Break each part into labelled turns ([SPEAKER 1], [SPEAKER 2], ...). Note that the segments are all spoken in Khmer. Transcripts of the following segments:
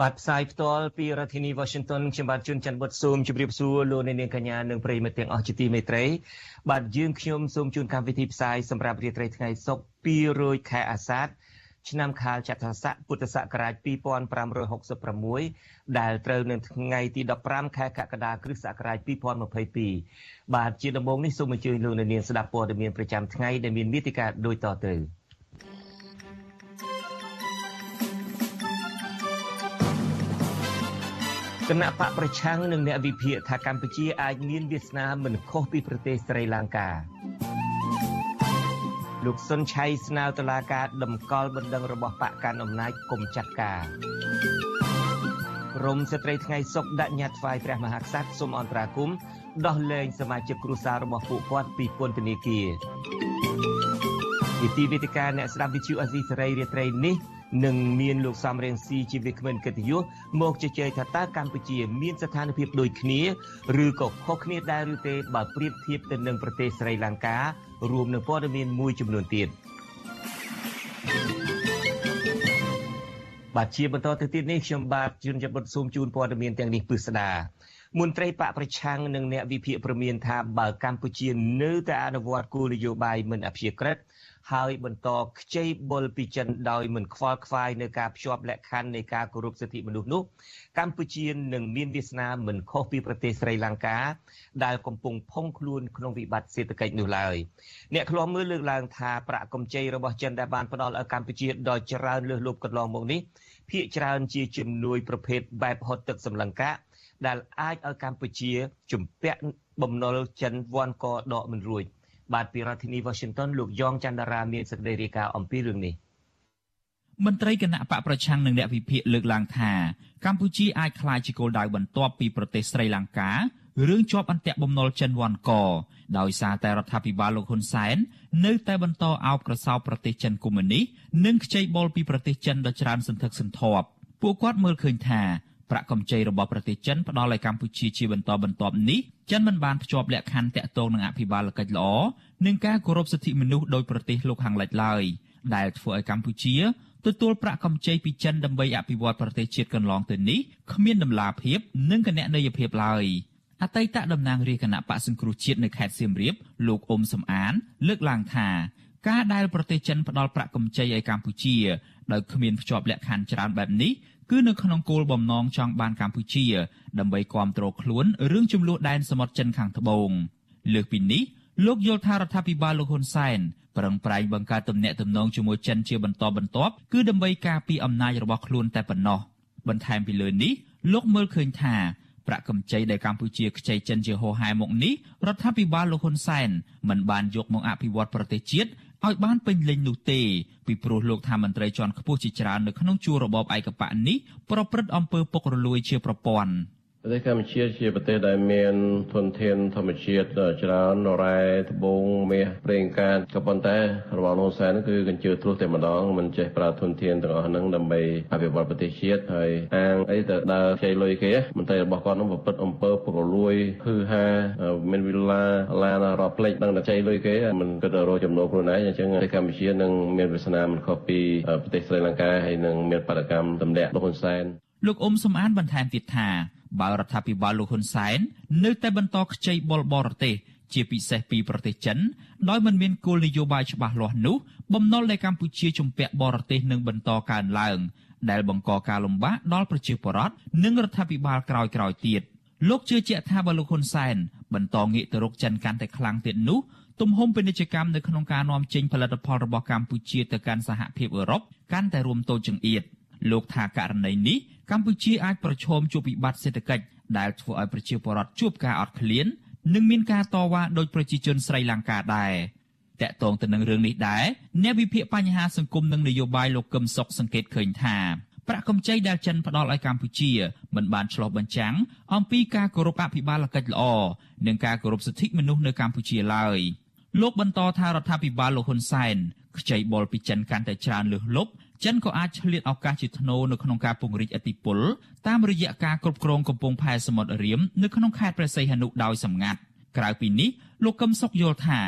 [SPEAKER 1] បាទផ្សាយផ្ទាល់ពីរដ្ឋធានី Washington ខ្ញុំបាទជួនច័ន្ទបុតស៊ូមជម្រាបសួរលោកអ្នកនាងកញ្ញានិងប្រិយមិត្តទាំងអស់ជាទីមេត្រីបាទយើងខ្ញុំសូមជូនកម្មវិធីផ្សាយសម្រាប់រាត្រីថ្ងៃសុក្រ200ខែអាសាឍឆ្នាំខាលចត្វាស័កពុទ្ធសករាជ2566ដែលត្រូវនៅថ្ងៃទី15ខែកក្កដាគ្រិស្តសករាជ2022បាទជាដំបូងនេះសូមអញ្ជើញលោកអ្នកនាងស្ដាប់ព័ត៌មានប្រចាំថ្ងៃដែលមានមេតិការដូចតទៅ គណៈបកប្រឆាំងនិងអ្នកវិភាគថាកម្ពុជាអាចមានវាសនាមិនខុសពីប្រទេសស្រីលង្កាលោកសុនឆៃស្នើតុលាការដំកល់បណ្ដឹងរបស់បកកាន់អំណាចគុំចាត់ការក្រមស្ត្រីថ្ងៃសុកដាក់ញត្តិថ្វាយព្រះមហាក្សត្រសូមអន្តរាគមន៍ដោះលែងសមាជិកគ្រួសាររបស់ពួកគាត់ពីពន្ធនាគារ វិធីវិទ្យាអ្នកស្ដាប់វិទ្យុអសីសេរីរាត្រីនេះនឹងមានលោកសំរៀងស៊ីជាវាគ្មិនកិត្តិយសមកជជែកថាតើកម្ពុជា មានស្ថានភាពដូចគ្នាឬក៏ខុសគ្នាដែរឬទេបើប្រៀបធៀបទៅនឹងប្រទេសស្រីលង្ការួមនឹងព័ត៌មានមួយចំនួនទៀតបាទជាបន្តទៅទៀតនេះខ្ញុំបាទជួនជបុតស៊ូមជូនព័ត៌មានទាំងនេះពិស្ដា មន្ត្រីបកប្រឆាំងនិងអ្នកវិភាគប្រមានថាបើកម្ពុជានៅតែអនុវត្តគោលនយោបាយមិនអព្យាក្រឹតហើយបន្តខ្ចីបុលពីចិនដោយមិនខ្វល់ខ្វាយនៅការភ្ជាប់លក្ខខណ្ឌនៃការគោរពសិទ្ធិមនុស្សនោះកម្ពុជានឹងមានវាសនាមិនខុសពីប្រទេសស្រីលង្កាដែលកំពុងផុងខ្លួនក្នុងវិបត្តិសេដ្ឋកិច្ចនោះឡើយអ្នកខ្លាំមើលលើកឡើងថាប្រាក់កម្ចីរបស់ចិនដែលបានផ្ដល់ឲ្យកម្ពុជាដ៏ច្រើនលើសលប់កន្លងមកនេះភាគច្រើនជាជំនួយប្រភេទបែបហត់ទឹកសម្លឹងកា ដែលអាចឲ្យកម្ពុជាជំពាក់បំណុលចិនវាន់កដកមិនរួច។បាទពីរដ្ឋធានី Washington លោកយ៉ងច័ន្ទរាមានសេចក្តីរាយការណ៍អំពីរឿងនេះ
[SPEAKER 2] មន្ត្រីគណៈបកប្រឆាំងនិងអ្នកវិភាគលើកឡើងថាកម្ពុជាអាចក្លាយជាគោលដៅបន្ទាប់ពីប្រទេសស្រីលង្ការឿងជាប់អន្ទាក់បំណុលចិនវ៉ាន់កដោយសារតែរដ្ឋាភិបាលលោកហ៊ុនសែននៅតែបន្តអោបក្រសោបប្រទេសចិនកុម្មុយនីសនិងខ្ចីបុលពីប្រទេសចិនដ៏ច្រើនសន្ធឹកសន្ធាប់ពួកគាត់មើលឃើញថា ប្រាក់កម្ចីរបស់ប្រទេសចិនផ្ដល់ឲ្យកម្ពុជាជាបន្តបន្ទាប់នេះចិនមិនបានភ្ជាប់លក្ខខណ្ឌតាក់ទងនឹងអភិបាលកិច្ចល្អនិងការគោរពសិទ្ធិមនុស្សដោយប្រទេសលោកខាងលិចឡើយដែលធ្វើឲ្យកម្ពុជាទទួលប្រាក់កម្ចីពីចិនដើម្បីអភិវឌ្ឍប្រទេសជាតិកន្លងទៅនេះគ្មានដំណាភាពនិងគណនេយ្យភាពឡើយអតីតតំណាងរាជគណៈបកសង្គ្រោះជាតិនៅខេត្តសៀមរាបលោកអ៊ុំសំអាន លើកឡើងថាការដែលប្រទេសចិនផ្ដល់ប្រាក់កម្ចីឲ្យកម្ពុជាដោយគ្មានភ្ជាប់លក្ខខណ្ឌច្រើនបែបនេះ គឺនៅក្នុងគោលបំណងចង់បានកម្ពុជា ដើម្បីគ្រប់គ្រងខ្លួនរឿងចំនួនដែនសមុទ្រចិនខាងត្បូងលើសពីនេះលោកយល់ថារដ្ឋាភិបាលលោកហ៊ុនសែនប្រឹងប្រែងបង្កើតទំនាក់ទំនងជាមួយចិនជាបន្តបន្ទាប់គឺដើម្បីការពារអំណាចរបស់ខ្លួនតែប៉ុណ្ណោះបន្ថែមពីលើនេះលោកមើលឃើញថាប្រាក់កម្ចីដែលកម្ពុជាខ្ចីចិនជាហោហែមកនេះរដ្ឋាភិបាលលោកហ៊ុនសែនមិនបានយកមកអភិវឌ្ឍប្រទេសជាតិ ឲ្យបានពេញលេញនោះទេពីព្រោះលោកថាមន្ត្រីជាន់ខ្ពស់ជាច្រើននៅក្នុងជួររបបឯកបៈនេះប្រព្រឹត្តអំពើពុករលួយជាប្រព័ន្ធ
[SPEAKER 3] ប្រទេសកម្ពុជាជាប្រទេសដែលមានធនធានធម្មជាតិច្រើនរ៉ែត្បូងមាសប្រេងកាតក៏ប៉ុន្តែរបស់លោកសែនគឺកញ្ជើទ្រោះតែម្ដងមិនចេះប្រើធនធានទាំងអស់ហ្នឹងដើម្បីអភិវឌ្ឍប្រទេសជាតិហើយអាងអីទៅដើរខ្ចីលុយគេមន្ត្រីរបស់គាត់ហ្នឹងប្រព្រឹត្តអំពើពុករលួយហឺហាមានវិឡាឡានរាប់ផ្លេចដឹងតែខ្ចីលុយគេមិនគិតរកចំណូលខ្លួនឯងអញ្ចឹងប្រទេសកម្ពុជានឹងមានវាសនាមិនខុសពីប្រទេសស្រីលង្កាហើយនឹងមានបដកម្មទម្លាក់លោកហ៊ុនសែន
[SPEAKER 2] លោកអ៊ុំសំអានបន្ថែមទៀតថាបើរដ្ឋាភិបាលលោកហ៊ុនសែននៅតែបន្តខ្ចីបុលបរទេសជាពិសេសពីប្រទេសចិនដោយមិនមានគោលនយោបាយច្បាស់លាស់នោះបំណុលនៃកម្ពុជាជំពាក់បរទេសនឹងបន្តកើនឡើង ដែលបង្កការលំបាកដល់ប្រជាពលរដ្ឋនិងរដ្ឋាភិបាលក្រោយៗទៀតលោកជឿជាក់ថាបើលោកហ៊ុនសែនបន្តងាកទៅរកចិនកាន់តែខ្លាំងទៀតនោះទំហំពាណិជ្ជកម្មនៅក្នុងការនាំចេញផលិតផលរបស់កម្ពុជាទៅកាន់សហភាពអឺរ៉ុបកាន់តែរួមតូចចង្អៀតលោកថាករណីនេះ កម្ពុជាអាចប្រឈមជួបវិបត្តិសេដ្ឋកិច្ចដែលធ្វើឲ្យប្រជាពលរដ្ឋជួបការអត់ឃ្លាននិងមានការតវ៉ាដោយប្រជាជនស្រីលង្កាដែរតកតងទៅនឹងរឿងនេះដែរអ្នកវិភាគបញ្ហាសង្គមនិងនយោបាយលោកកឹមសុខសង្កេតឃើញថាប្រាក់កម្ចីដែលចិនផ្ដល់ឲ្យកម្ពុជាមិនបានឆ្លុះបញ្ចាំងអំពីការគោរពអភិបាលកិច្ចល្អនិងការគោរពសិទ្ធិមនុស្សនៅកម្ពុជាឡើយលោកបន្តថារដ្ឋាភិបាលលោកហ៊ុនសែនខ្ចីបុលពីចិនកាន់តែច្រើនលើសលប់ ចិនក៏អាចឆ្លៀតឱកាសជាធ្នូនៅក្នុងការពង្រីកឥទ្ធិពលតាមរយៈការគ្រប់គ្រងកំពង់ផែសមុទ្ររៀមនៅក្នុងខេត្តព្រះសីហនុដោយសម្ងាត់ក្រៅពីនេះលោកកឹមសុខយល់ថា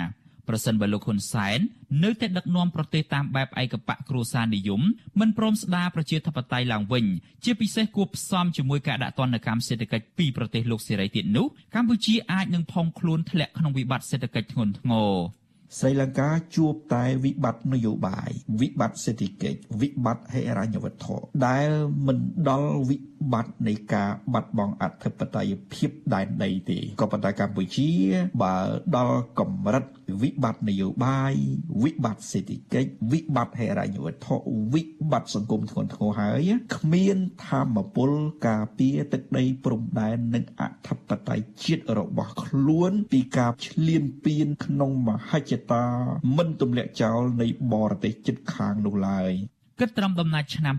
[SPEAKER 2] ប្រសិនបើលោកហ៊ុនសែននៅតែដឹកនាំប្រទេសតាមបែបឯកបកគ្រួសារនិយមមិនព្រមស្ដារប្រជាធិបតេយ្យឡើងវិញជាពិសេសគួបផ្សំជាមួយការដាក់ទណ្ឌកម្មសេដ្ឋកិច្ចពីប្រទេសលោកសេរីទៀតនោះកម្ពុជាអាចនឹងផុងខ្លួនធ្លាក់ក្នុងវិបត្តិសេដ្ឋកិច្ចធ្ងន់ធ្ងរ
[SPEAKER 4] ស្រីលង្កាជួបតែវិបត្តិនយោបាយវិបត្តិសេដ្ឋកិច្ចវិបត្តិហិរញ្ញវត្ថុដែលមិនដល់វិ បត្តិនៃការបាត់បង់អធិបតេយ្យភាពដែនដីទេក៏ប៉ុន្តែកម្ពុជា បើដល់កម្រិតវិបត្តិនយោបាយវិបត្តិសេដ្ឋកិច្ចវិបត្តិហិរញ្ញវត្ថុវិបត្តិសង្គមធ្ងន់ធ្ងរហើយគ្មានធម្មពលការពារទឹកដីព្រំដែននិងអធិបតេយ្យជាតិរបស់ខ្លួនពីការឈ្លានពានក្នុងមហិច្ឆតាមិនទម្លាក់ចោលនៃបរទេសជិតខាងនោះឡើយ
[SPEAKER 2] គិតត្រឹមដំណាច់ឆ្នាំ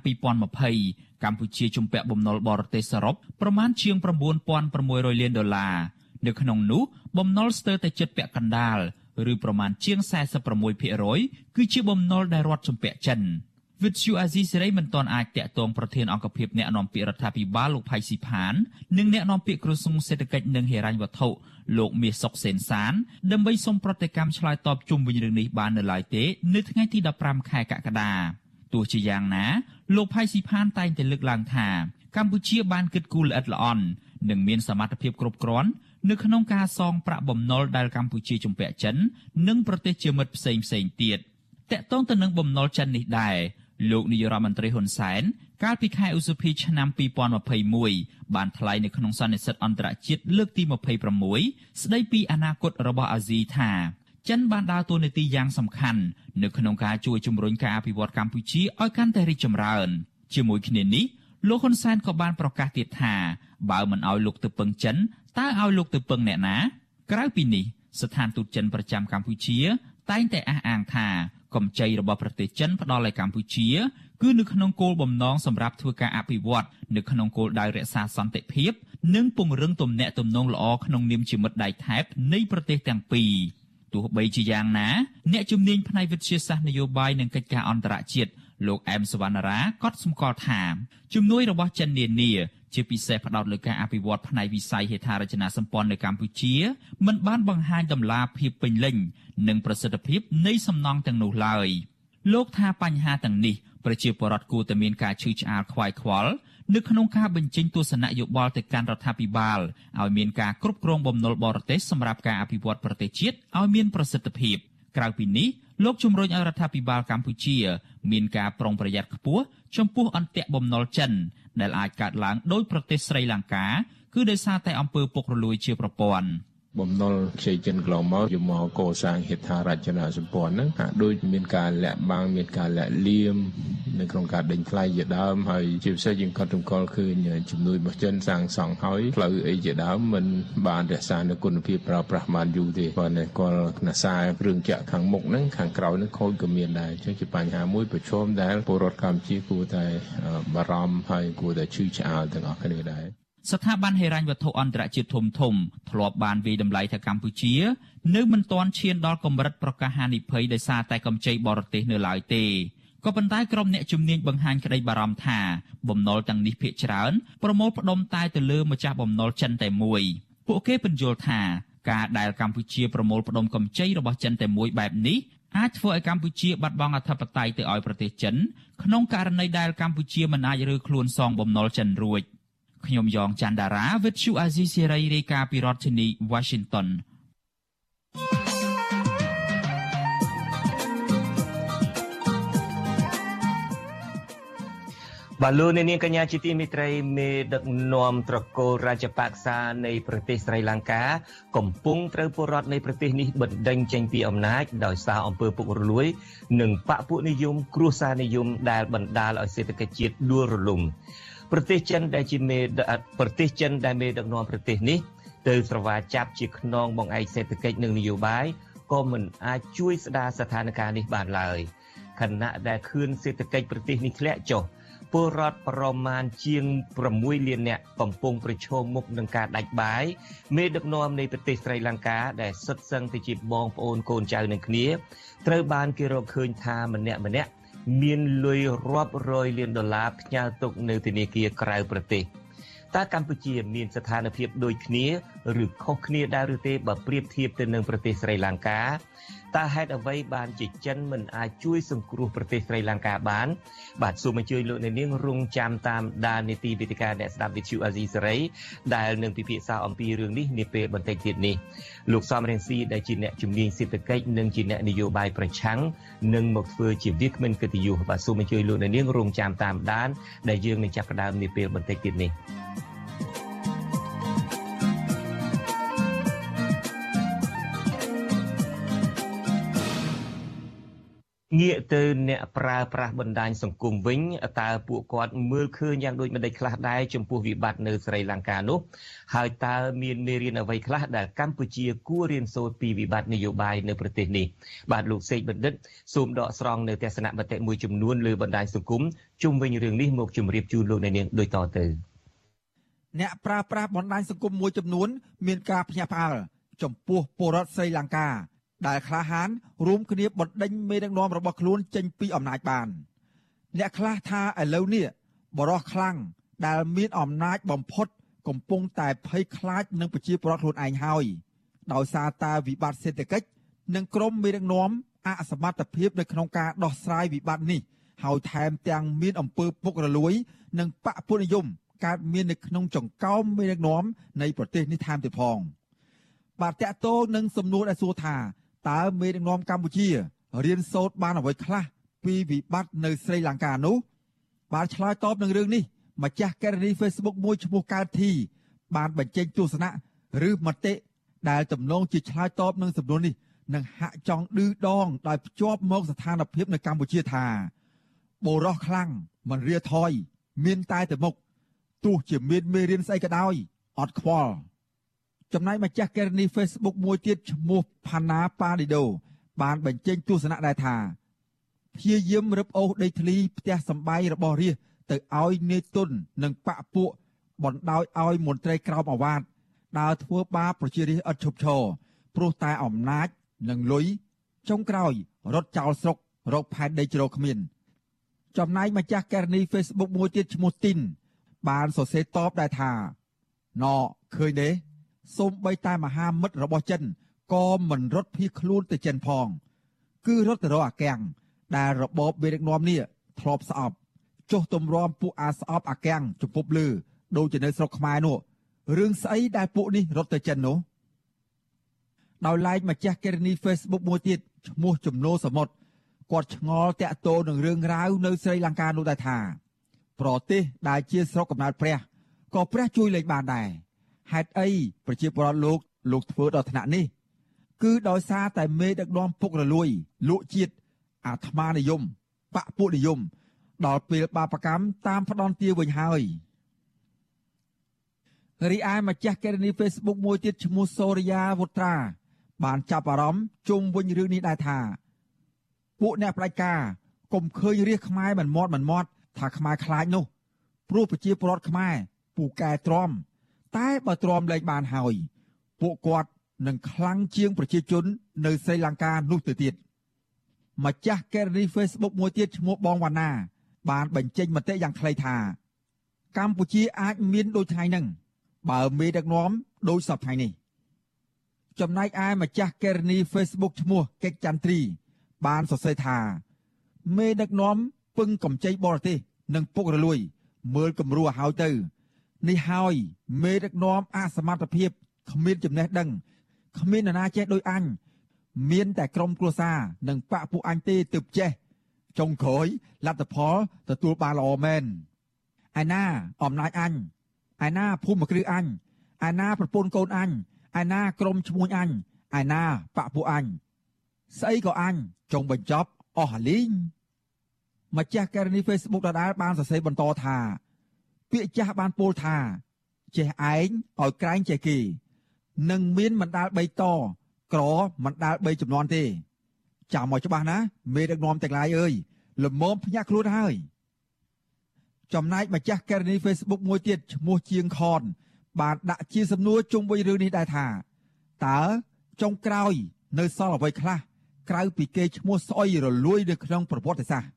[SPEAKER 2] 2020កម្ពុជាជំពាក់បំណុលបរទេសសរុបប្រមាណជាង9600លានដុល្លារនៅក្នុងនោះបំណុលស្ទើរតែជិតពាក់កណ្ដាលឬប្រមាណជាង46%គឺជាបំណុលដែលរដ្ឋជំពាក់ចិនវិទ្យុអាស៊ីសេរីមិនទាន់អាចតាក់ទងប្រធានអង្គភិបអ្នកនាំពាក្យរដ្ឋាភិបាលលោកផៃស៊ីផាននិងអ្នកនាំពាក្យក្រសួងសេដ្ឋកិច្ចនិងហិរញ្ញវត្ថុលោកមាសសុកសេនសានដើម្បីសូមប្រតិកម្មឆ្លើយតបជុំវិញរឿងនេះបាននៅឡើយទេ នៅថ្ងៃទី15ខែកក្កដា ទោះជាយ៉ាងណាលោកផៃស៊ីផានតែងតែលើកឡើងថាកម្ពុជាបានគិតគូរល្អិតល្អន់និងមានសមត្ថភាពគ្រប់គ្រាន់នៅក្នុងការសងប្រាក់បំណុលដែលកម្ពុជាជំពាក់ចិន និងប្រទេសជាមិត្តផ្សេងផ្សេងទៀតតកតងទៅនឹងបំណុលចិននេះដែរលោកនាយរដ្ឋមន្ត្រីហ៊ុនសែនកាលពីខែឧសភាឆ្នាំ2021បានថ្លែងនៅក្នុងសន្និសីទអន្តរជាតិលើកទី26ស្ដីពីអនាគតរបស់អាស៊ីថា ចិនបានដើរតួនាទីយ៉ាងសំខាន់នៅក្នុងការជួយជំរុញការអភិវឌ្ឍកម្ពុជាឲ្យកាន់តែរីកចម្រើន ជាមួយគ្នានេះលោកហ៊ុនសែនក៏បានប្រកាសទៀតថាបើមិនឲ្យលោកទៅពឹងចិនតើឲ្យលោកទៅពឹងអ្នកណា ក្រៅពីនេះស្ថានទូតចិនប្រចាំកម្ពុជា តែងតែអះអាងថាកម្ចីរបស់ប្រទេសចិនផ្ដល់ឲ្យកម្ពុជា គឺនៅក្នុងគោលបំណងសម្រាប់ធ្វើការអភិវឌ្ឍនៅក្នុងគោលដៅរក្សាសន្តិភាព និងពង្រឹងទំនាក់ទំនងល្អក្នុងនាមជាមិត្តដៃថែបនៃប្រទេសទាំងពីរ ទោះបីជាយ៉ាងណាអ្នកជំនាញផ្នែកវិទ្យាសាស្ត្រនយោបាយនិងកិច្ចការអន្តរជាតិលោកអែមសវណ្ណារាក៏សម្គាល់ថាជំនួយរបស់ចិននានាជាពិសេសផ្ដោតលើការអភិវឌ្ឍផ្នែកវិស័យហេដ្ឋារចនាសម្ព័ន្ធនៅកម្ពុជាមិនបានបង្ហាញដំណាភាពពេញលេញនិងប្រសិទ្ធភាពនៃសំណង់ទាំងនោះឡើយលោកថាបញ្ហាទាំងនេះប្រជាពលរដ្ឋគួរតែមានការឈឺឆ្អាលខ្វាយខ្វល់ នៅក្នុងការបញ្ចេញទស្សនៈយោបល់ទៅកាន់រដ្ឋាភិបាលឲ្យមានការគ្រប់គ្រងបំណុលបរទេសសម្រាប់ការអភិវឌ្ឍប្រទេសជាតិឲ្យមានប្រសិទ្ធភាពក្រៅពីនេះលោកជំរុញឲ្យរដ្ឋាភិបាលកម្ពុជា មានការប្រុងប្រយ័ត្នខ្ពស់ចំពោះអន្ទាក់បំណុលចិនដែលអាចកើតឡើងដោយប្រទេសស្រីលង្កាគឺដោយសារតែអំពើពុករលួយជាប្រព័ន្ធ
[SPEAKER 5] បំណុលខ្ចីចិនកន្លងមកយកមកកសាងហេដ្ឋារចនាសម្ព័ន្ធហ្នឹងហាក់ដូចមានការលាក់បាំងមានការលាក់លៀមនៅក្នុងការដេញថ្លៃជាដើមហើយជាពិសេសយើងក៏ទង្កល់ឃើញជំនួយរបស់ចិនសាងសង់ហើយផ្លូវអីជាដើមមិនបានរក្សានូវគុណភាពប្រើប្រាស់បានយូរទេប៉ុន្តែគាត់ខ្នះសារគ្រឿងចាក់ខាងមុខហ្នឹងខាងក្រោយហ្នឹងខូចក៏មានដែរអញ្ចឹងជាបញ្ហាមួយប្រឈមដែលពលរដ្ឋកម្ពុជាគួរតែបារម្ភហើយគួរតែឈឺឆ្អាលទាំងអស់គ្នាដែរ
[SPEAKER 2] ស្ថាប័នហិរញ្ញវត្ថុអន្តរជាតិធំធំធ្លាប់បានវិយតម្លៃថាកម្ពុជា នៅមិនទាន់ឈានដល់កម្រិតប្រកាសហានិភ័យដោយសារតែកម្ចីបរទេសនៅឡើយទេក៏ប៉ុន្តែក្រុមអ្នកជំនាញបង្ហាញក្តីបារម្ភថាបំណុលទាំងនេះភាគច្រើនប្រមូលផ្ដុំតែទៅលើម្ចាស់បំណុលចិនតែមួយពួកគេពន្យល់ថាការដែលកម្ពុជាប្រមូលផ្ដុំកម្ចីរបស់ចិនតែមួយបែបនេះអាចធ្វើឲ្យកម្ពុជាបាត់បង់អធិបតេយ្យទៅឲ្យប្រទេសចិនក្នុងករណីដែលកម្ពុជាមិនអាចរើខ្លួនសងបំណុលចិនរួច។ ខ្ញុំយ៉ងច័ន្ទដារាវិទ្យុអាស៊ីសេរីរាយការណ៍ពីរដ្ឋធានី Washington
[SPEAKER 1] បាទលោកអ្នកនាងកញ្ញាជាទីមេត្រីមេដឹកនាំត្រកូលរាជបក្សានៃប្រទេសស្រីលង្កា កំពុងត្រូវពលរដ្ឋនៃប្រទេសនេះបណ្ដេញចេញពីអំណាចដោយសារអំពើពុករលួយ និងបកពួកនិយម គ្រួសារនិយមដែលបណ្ដាលឲ្យសេដ្ឋកិច្ចជាតិដួលរលំ ប្រទេសចិនដែលជាមេប្រទេសចិនដែលមេដឹកនាំប្រទេសនេះទៅស្រវាចាប់ជាខ្នងបងឯកសេដ្ឋកិច្ចនិងនយោបាយក៏មិនអាចជួយស្ដារស្ថានភាពនេះបានឡើយខណៈដែលខឿនសេដ្ឋកិច្ចប្រទេសនេះធ្លាក់ចុះពលរដ្ឋប្រមាណជាង6លាននាក់កំពុងប្រឈមមុខនឹងការដាច់បាយមេដឹកនាំនៃប្រទេសស្រីលង្កាដែលសុទ្ធសឹងទៅជាបងប្អូនកូនចៅនឹងគ្នាត្រូវបានគេរកឃើញថាម្នាក់ម្នាក់ មានលុយរាប់រយលានដុល្លារផ្ញើទុកនៅធនាគារក្រៅប្រទេសតើកម្ពុជាមានស្ថានភាពដូចគ្នាឬខុសគ្នាដែរឬទេបើប្រៀបធៀបទៅនឹងប្រទេសស្រីលង្កា តើហេតុអ្វីបានជាចិនមិនអាចជួយសង្គ្រោះប្រទេសស្រីលង្កាបាន បាទសូមអញ្ជើញលោកអ្នកនាងរងចាំតាមដាននីតិវិទ្យាអ្នកស្ដាប់វិទ្យុអាស៊ីសេរីដែលនឹងពិភាក្សាអំពីរឿងនេះនាពេលបន្តិចទៀតនេះលោកសំរៀងស៊ីដែលជាអ្នកជំនាញសេដ្ឋកិច្ចនិងជាអ្នកនយោបាយប្រឆាំងនឹងមកធ្វើជាវាគ្មិនកិត្តិយសបាទសូមអញ្ជើញលោកអ្នកនាងរងចាំតាមដានដែលយើងនឹងចាប់ផ្ដើមនាពេលបន្តិចទៀតនេះ ងាកទៅអ្នកប្រើប្រាស់បណ្ដាញសង្គមវិញតើពួកគាត់មើលឃើញយ៉ាងដូចម្ដេចខ្លះដែរចំពោះវិបត្តិនៅស្រីលង្កានោះហើយតើមានមេរៀនអ្វីខ្លះដែលកម្ពុជាគួររៀនសូត្រពីវិបត្តិនយោបាយនៅប្រទេសនេះបាទលោកសេកបណ្ឌិតសូមដកស្រង់នៅទស្សនៈមតិមួយចំនួនលើបណ្ដាញសង្គមជុំវិញរឿងនេះមកជម្រាបជូនលោកអ្នកនាងដូចតទៅ
[SPEAKER 6] អ្នកប្រើប្រាស់បណ្ដាញសង្គមមួយចំនួន មានការភ្ញាក់ផ្អើលចំពោះពលរដ្ឋស្រីលង្កា ដែលក្លាហានរួមគ្នាបណ្ដេញមេដឹកនាំរបស់ខ្លួនចេញពីអំណាចបាន អ្នកខ្លះថាឥឡូវនេះបរោះខ្លាំងដែលមានអំណាចបំផុត កំពុងតែភ័យខ្លាចនឹងប្រជាពលរដ្ឋខ្លួនឯងហើយដោយសារតែវិបត្តិសេដ្ឋកិច្ចនិងក្រមមេដឹកនាំអសមត្ថភាពនៅក្នុងការដោះស្រាយវិបត្តិនេះហើយថែមទាំងមានអំពើពុករលួយ និងបកពុនិយមកើតមាននៅក្នុងចង្កោមមេដឹកនាំនៃប្រទេសនេះថែមទៀតផងបាទតកតោនឹងសំណួរដែលសួរថា តើមេដឹកនាំកម្ពុជារៀនសូត្របានអ្វីខ្លះពីវិបត្តិនៅស្រីលង្កានោះបានឆ្លើយតបនឹងរឿងនេះម្ចាស់កេរនី Facebook មួយឈ្មោះកើតធីបានបញ្ចេញទស្សនៈឬមតិដែលទំនងជាឆ្លើយតបនឹងសំណួរនេះនឹងហាក់ចង់ឌឺដងដោយភ្ជាប់មកស្ថានភាពនៅកម្ពុជាថាបូរោះខ្លាំងមិនរាថយមានតែទៅមុខទោះជាមានមេរៀនស្អីក៏ដោយអត់ខ្វល់ ចំណែកម្ចាស់កេរនី Facebook មួយទៀតឈ្មោះផាណាប៉ាឌីដូបានបញ្ចេញទស្សនៈដែរថាព្យាយាមរឹបអូសដីធ្លីផ្ទះសម្បែងរបស់រាជទៅឲ្យនាយទុននិងបពពួកបណ្ដោយឲ្យមន្ត្រីក្រមអាវ៉ាតដើរធ្វើបាបប្រជារាស្ត្រឥតឈប់ឈរព្រោះតែអំណាចនិងលុយចុងក្រោយរត់ចោលស្រុករកផែនដីជ្រោកគ្មាន ចំណែកម្ចាស់កេរនី Facebook មួយទៀតឈ្មោះទីនបានសរសេរតបដែរថាណឃើញទេ សូម្បីតែមហាមិត្តរបស់ចិនក៏មិនរត់ភៀសខ្លួនទៅចិនផង គឺរត់ទៅរកអាកាំងដែលរបបមេដឹកនាំនេះធ្លាប់ស្អប់ចុះទម្រាំពួកអាស្អប់អាកាំងជំពប់លឺដូចជានៅស្រុកខ្មែរនោះរឿងស្អីដែលពួកនេះរត់ទៅចិននោះដោយឡែកម្ចាស់កេរនី Facebook មួយទៀតឈ្មោះចំនួនសមុទ្រគាត់ឆ្ងល់តាក់ទោនឹងរឿងរ៉ាវនៅស្រីលង្កានោះដែរថា ប្រទេសដែលជាស្រុកកំណើតព្រះក៏ព្រះជួយលេងបានដែរ ហេតុអីប្រជាពលរដ្ឋលោកលោកធ្វើដល់ថ្នាក់នេះ គឺដោយសារតែមេដឹកនាំពុករលួយលក់ជាតិអាត្មានិយមបកពួកនិយម ដល់ពេលបាបកម្មតាមផ្ដន់ទាវិញហើយរីឯម្ចាស់កេរនី Facebook មួយទៀតឈ្មោះសូរិយាវុត្រា បានចាប់អារម្មណ៍ជុំវិញរឿងនេះដែរថាពួកអ្នកផ្ដាច់ការកុំឃើញរាជខ្មែរមិនមាត់មិនមាត់ថាខ្មែរខ្លាចនោះព្រោះប្រជាពលរដ្ឋខ្មែរពូកែទ្រាំ តែបើទ្រាំលែងបានហើយ ពួកគាត់នឹងខ្លាំងជាងប្រជាជន នៅស្រីលង្កានោះទៅទៀតម្ចាស់កេរនី Facebook មួយទៀតឈ្មោះបងវណ្ណា បានបញ្ចេញមតិយ៉ាងខ្លីថា កម្ពុជាអាចមានដូចថ្ងៃហ្នឹងបើមេដឹកនាំដូចសពថ្ងៃនេះ ចំណែកឯម្ចាស់កេរនី Facebook ឈ្មោះកិច្ចចន្ទ្រីបានសរសេរថា មេដឹកនាំពឹងកំចៃបរទេសនិងពុករលួយ មើលគំរូឲ្យហើយទៅ នេះហើយមេដឹកនាំអសមត្ថភាពគ្មានចំណេះដឹងគ្មាននរណាចេះដោយអញមានតែក្រុមគ្រួសារនិងបកពួកអញទេទើបចេះចុងក្រោយលទ្ធផលទទួលបានល្អមែនឯណាអំណាចអញឯណាភូមិគ្រឹះអញឯណាប្រពន្ធកូនអញឯណាក្រុមឈ្មោះអញឯណាបកពួកអញស្អីក៏អញចុងបញ្ចប់អស់លីងម្ចាស់ករណី Facebook ដដែលបានសរសេរបន្តថា ពាក្យចាស់បានពោលថាចេះឯងឲ្យក្រែងចេះគេនឹងមានមិនដាល់3តក្រមិនដាល់3ចំនួនទេ ចាំមកច្បាស់ណាមេដឹកនាំទាំងឡាយអើយល្មមភ្ញាក់ខ្លួនហើយចំណែកម្ចាស់ករណី Facebook មួយទៀតឈ្មោះជាងខន បានដាក់ជាសំណួរជុំវិញរឿងនេះដែរថាតើចុងក្រោយ នៅសល់អ្វីខ្លះក្រៅពីគេឈ្មោះស្អុយរលួយនៅក្នុងប្រវត្តិសាស្ត្រ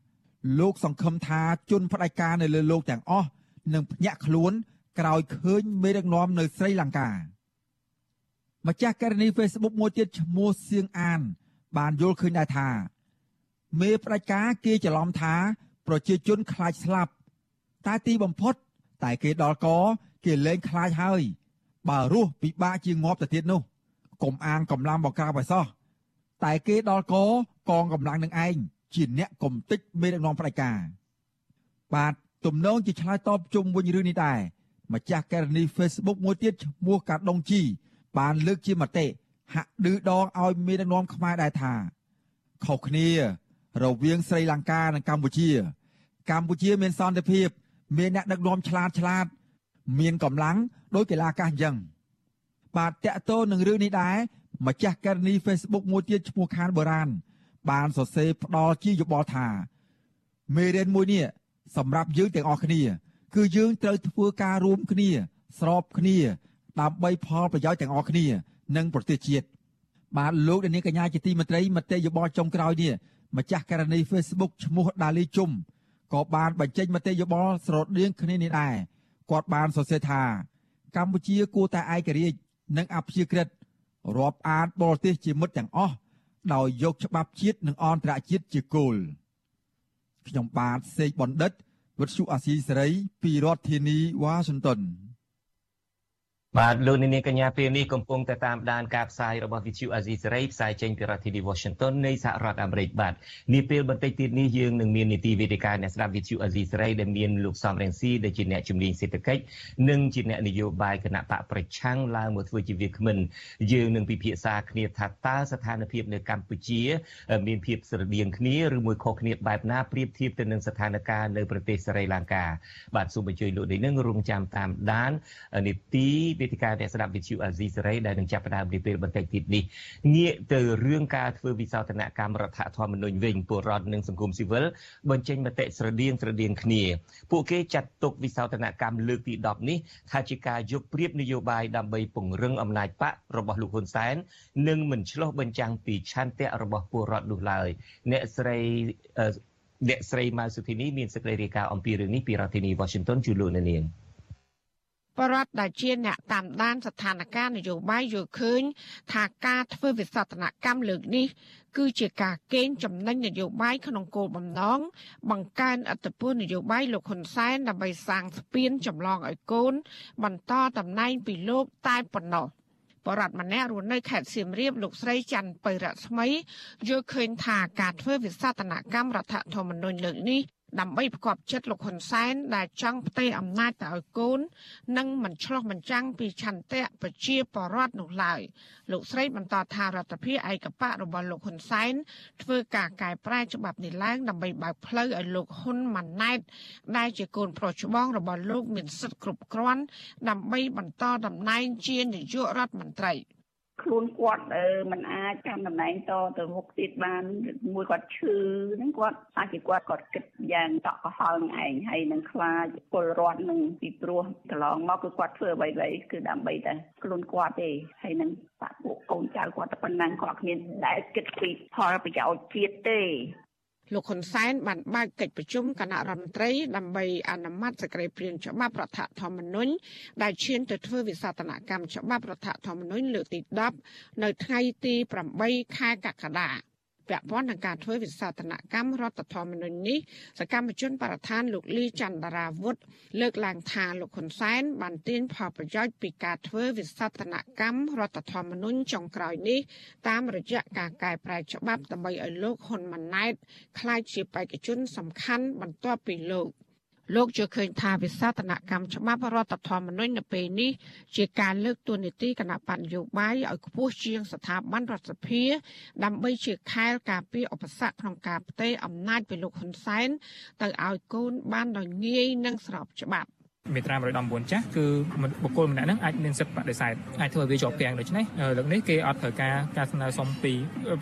[SPEAKER 6] លោកសង្ឃឹមថាជនផ្ដាច់ការនៅលើលោកទាំងអស់ នឹងភ្ញាក់ខ្លួនក្រោយឃើញមេដឹកនាំនៅស្រីលង្កាម្ចាស់ករណី Facebook មួយទៀតឈ្មោះសៀងអាន បានយល់ឃើញដែរថា មេផ្ដាច់ការគេច្រឡំថា ប្រជាជនខ្លាចស្លាប់តែទីបំផុត តែគេដល់កគេលែងខ្លាចហើយ បើរស់ពិបាកជាងាប់ទៅទៀតនោះកុំអាងកម្លាំងបកក្រាបឲ្យសោះតែគេដល់កកងកម្លាំងនឹងឯងជាអ្នកកំតិចមេដឹកនាំផ្ដាច់ការបាទ ទំនងជាឆ្លើយតបជុំវិញរឿងនេះដែរម្ចាស់ករណី Facebook មួយទៀតឈ្មោះកាដុងជីបានលើកជាមតិហាក់ឌឺដងឲ្យមេដឹកនាំខ្មែរដែរថាខុសគ្នា រវាងស្រីលង្កានិងកម្ពុជា កម្ពុជាមានសន្តិភាព មានអ្នកដឹកនាំឆ្លាតឆ្លាត មានកម្លាំងដោយកីឡាកាសអញ្ចឹងបាទតកតោនឹងរឿងនេះដែរម្ចាស់ករណី Facebook មួយទៀតឈ្មោះខានបុរាណបានសរសេរផ្ដល់ជាយោបល់ថាមេរៀនមួយនេះ សម្រាប់យើងទាំងអស់គ្នា គឺយើងត្រូវធ្វើការរួមគ្នា ស្របគ្នា ដើម្បីផលប្រយោជន៍ទាំងអស់គ្នា និងប្រទេសជាតិបាទលោកនាងកញ្ញាជាទីមេត្រីមតិយោបល់ចុងក្រោយនេះម្ចាស់ករណី Facebook ឈ្មោះដាលីជុំក៏បានបញ្ចេញមតិយោបល់ស្រដៀងគ្នានេះដែរគាត់បានសរសេរថាកម្ពុជាគួរតែឯករាជ្យនិងអព្យាក្រឹតរាប់អានបរទេសជាមិត្តទាំងអស់ដោយយកច្បាប់ជាតិនិងអន្តរជាតិជាគោល ខ្ញុំបាទសេកបណ្ឌិតវិទ្យុអាស៊ីសេរីពីរដ្ឋធានីវ៉ាស៊ីនតោន
[SPEAKER 1] បាទលោកនាងកញ្ញាពេលនេះកំពុងតែតាមដានការផ្សាយរបស់ VTV Asia សេរីផ្សាយចេញពីរដ្ឋធានី Washington នៃសហរដ្ឋអាមេរិកបាទនាពេលបន្តិចទៀតនេះយើងនឹងមាននីតិវេទិកាអ្នកស្ដាប់ VTV Asia សេរីដែលមានលោកសំរងស៊ីដែលជាអ្នកជំនាញសេដ្ឋកិច្ចនិងជាអ្នកនយោបាយគណៈបកប្រឆាំងឡើងមកធ្វើជាវាគ្មិនយើងនឹងពិភាក្សាគ្នាថាតើស្ថានភាពនៅកម្ពុជា មានភាពស្រដៀងគ្នាឬមួយខុសគ្នាបែបណាប្រៀបធៀបទៅនឹងស្ថានភាពនៅប្រទេសស្រីលង្កាបាទសូមអញ្ជើញលោកនេះនឹងរងចាំតាមដាននីតិវេទិកាអ្នកស្ដាប់វិទ្យុអាស៊ីសេរីដែលនឹងចាប់ផ្ដើមនាពេលបន្តិចទៀតនេះងាកទៅរឿងការធ្វើវិសោធនកម្មរដ្ឋធម្មនុញ្ញវិញពលរដ្ឋនិងសង្គមស៊ីវិលបញ្ចេញមតិស្រដៀងស្រដៀងគ្នា ពួកគេចាត់ទុកវិសោធនកម្មលើកទី10នេះថាជាការយកព្រៀបនយោបាយដើម្បីពង្រឹងអំណាចបករបស់លោកហ៊ុនសែននិងមិនឆ្លោះបញ្ចាំងពីឆន្ទៈរបស់ពលរដ្ឋនោះឡើយអ្នកស្រីអ្នកស្រីម៉ៅសុធីនីមានសេចក្តីរាយការណ៍អំពីរឿងនេះពីរដ្ឋធានី Washington ជួយលោកនាង
[SPEAKER 7] បរដ្ឋដែលជាអ្នកតាមដានស្ថានភាពនយោបាយយល់ឃើញថាការធ្វើវិសោធនកម្មលើកនេះ គឺជាការកេងចំណេញនយោបាយក្នុងគោលបំណងបង្កើនអធិបតេយ្យនយោបាយលោកហ៊ុនសែនដើម្បីសាងស្ពានចម្លងឲ្យកូន បន្តតំណែងពីលោកតែប៉ុណ្ណោះបរដ្ឋម្នាក់រស់នៅខេត្តសៀមរាបលោកស្រីច័ន្ទបៃរស្មីយល់ឃើញថាការធ្វើវិសោធនកម្មរដ្ឋធម្មនុញ្ញលើកនេះ ដើម្បីផ្គប់ចិត្តលោកហ៊ុនសែនដែលចង់ផ្ទេរអំណាចទៅឲ្យកូន និងមិនឆ្លោះបញ្ចាំងពីឆន្ទៈប្រជាពលរដ្ឋនោះឡើយលោកស្រីបន្តថារដ្ឋាភិបាលឯកបៈរបស់លោកហ៊ុនសែនធ្វើការកែប្រែច្បាប់នេះឡើងដើម្បីបើកផ្លូវឲ្យលោកហ៊ុនម៉ាណែតដែលជាកូនប្រុសច្បងរបស់លោកមានសិទ្ធិគ្រប់គ្រាន់ដើម្បីបន្តតំណែងជានាយករដ្ឋមន្ត្រី។
[SPEAKER 8] ខ្លួនគាត់មិនអាចកាន់តំណែងតទៅមុខទៀតបានមួយគាត់ឈឺហ្នឹងគាត់អាចជាគាត់គាត់គិតយ៉ាងតក់កុហលនឹងឯងហើយនឹងខ្លាចពលរដ្ឋនឹងពីព្រោះកន្លងមកគឺគាត់ធ្វើអ្វីៗគឺដើម្បីតែខ្លួនគាត់ទេហើយនឹងបាក់ពួកកូនចៅគាត់តែប៉ុណ្ណឹងគាត់គ្មានដែលគិតពីផលប្រយោជន៍ជាតិទេ
[SPEAKER 7] លោកហ៊ុនសែនបានបើកកិច្ចប្រជុំគណៈរដ្ឋមន្ត្រីដើម្បីអនុម័តសេចក្តីព្រាងច្បាប់រដ្ឋធម្មនុញ្ញដែលឈានទៅធ្វើវិសោធនកម្មច្បាប់រដ្ឋធម្មនុញ្ញលើកទី10នៅថ្ងៃទី8ខែកក្កដា ពាក់ព័ន្ធនឹងការធ្វើវិសោធនកម្មរដ្ឋធម្មនុញ្ញនេះសកម្មជនបរិស្ថានលោកលីចន្ទរាវុធលើកឡើងថាលោកហ៊ុនសែនបានទាញផលប្រយោជន៍ពីការធ្វើវិសោធនកម្មរដ្ឋធម្មនុញ្ញចុងក្រោយនេះតាមរយៈការកែប្រែច្បាប់ដើម្បីឲ្យលោកហ៊ុនម៉ាណែតក្លាយជាបេក្ខជនសំខាន់បន្ទាប់ពីលោក លោកជឿឃើញថាវិសោធនកម្មច្បាប់រដ្ឋធម្មនុញ្ញនៅពេលនេះជាការលើកតួនាទីគណៈបញ្ញោបាយឲ្យខ្ពស់ជាងស្ថាប័នរដ្ឋសភា ដើម្បីជាខែលការពារឧបសគ្គក្នុងការផ្ទេរអំណាចពីលោកហ៊ុនសែនទៅឲ្យកូនបានដោយងាយនិងស្របច្បាប់
[SPEAKER 9] មេត្រា119ចាស់គឺបុគ្គលម្នាក់ហ្នឹងអាចមានសិទ្ធិបដិសេធអាចធ្វើឲ្យវាជាប់គាំងដូច្នេះលើកនេះគេអត់ត្រូវការការស្នើសុំពី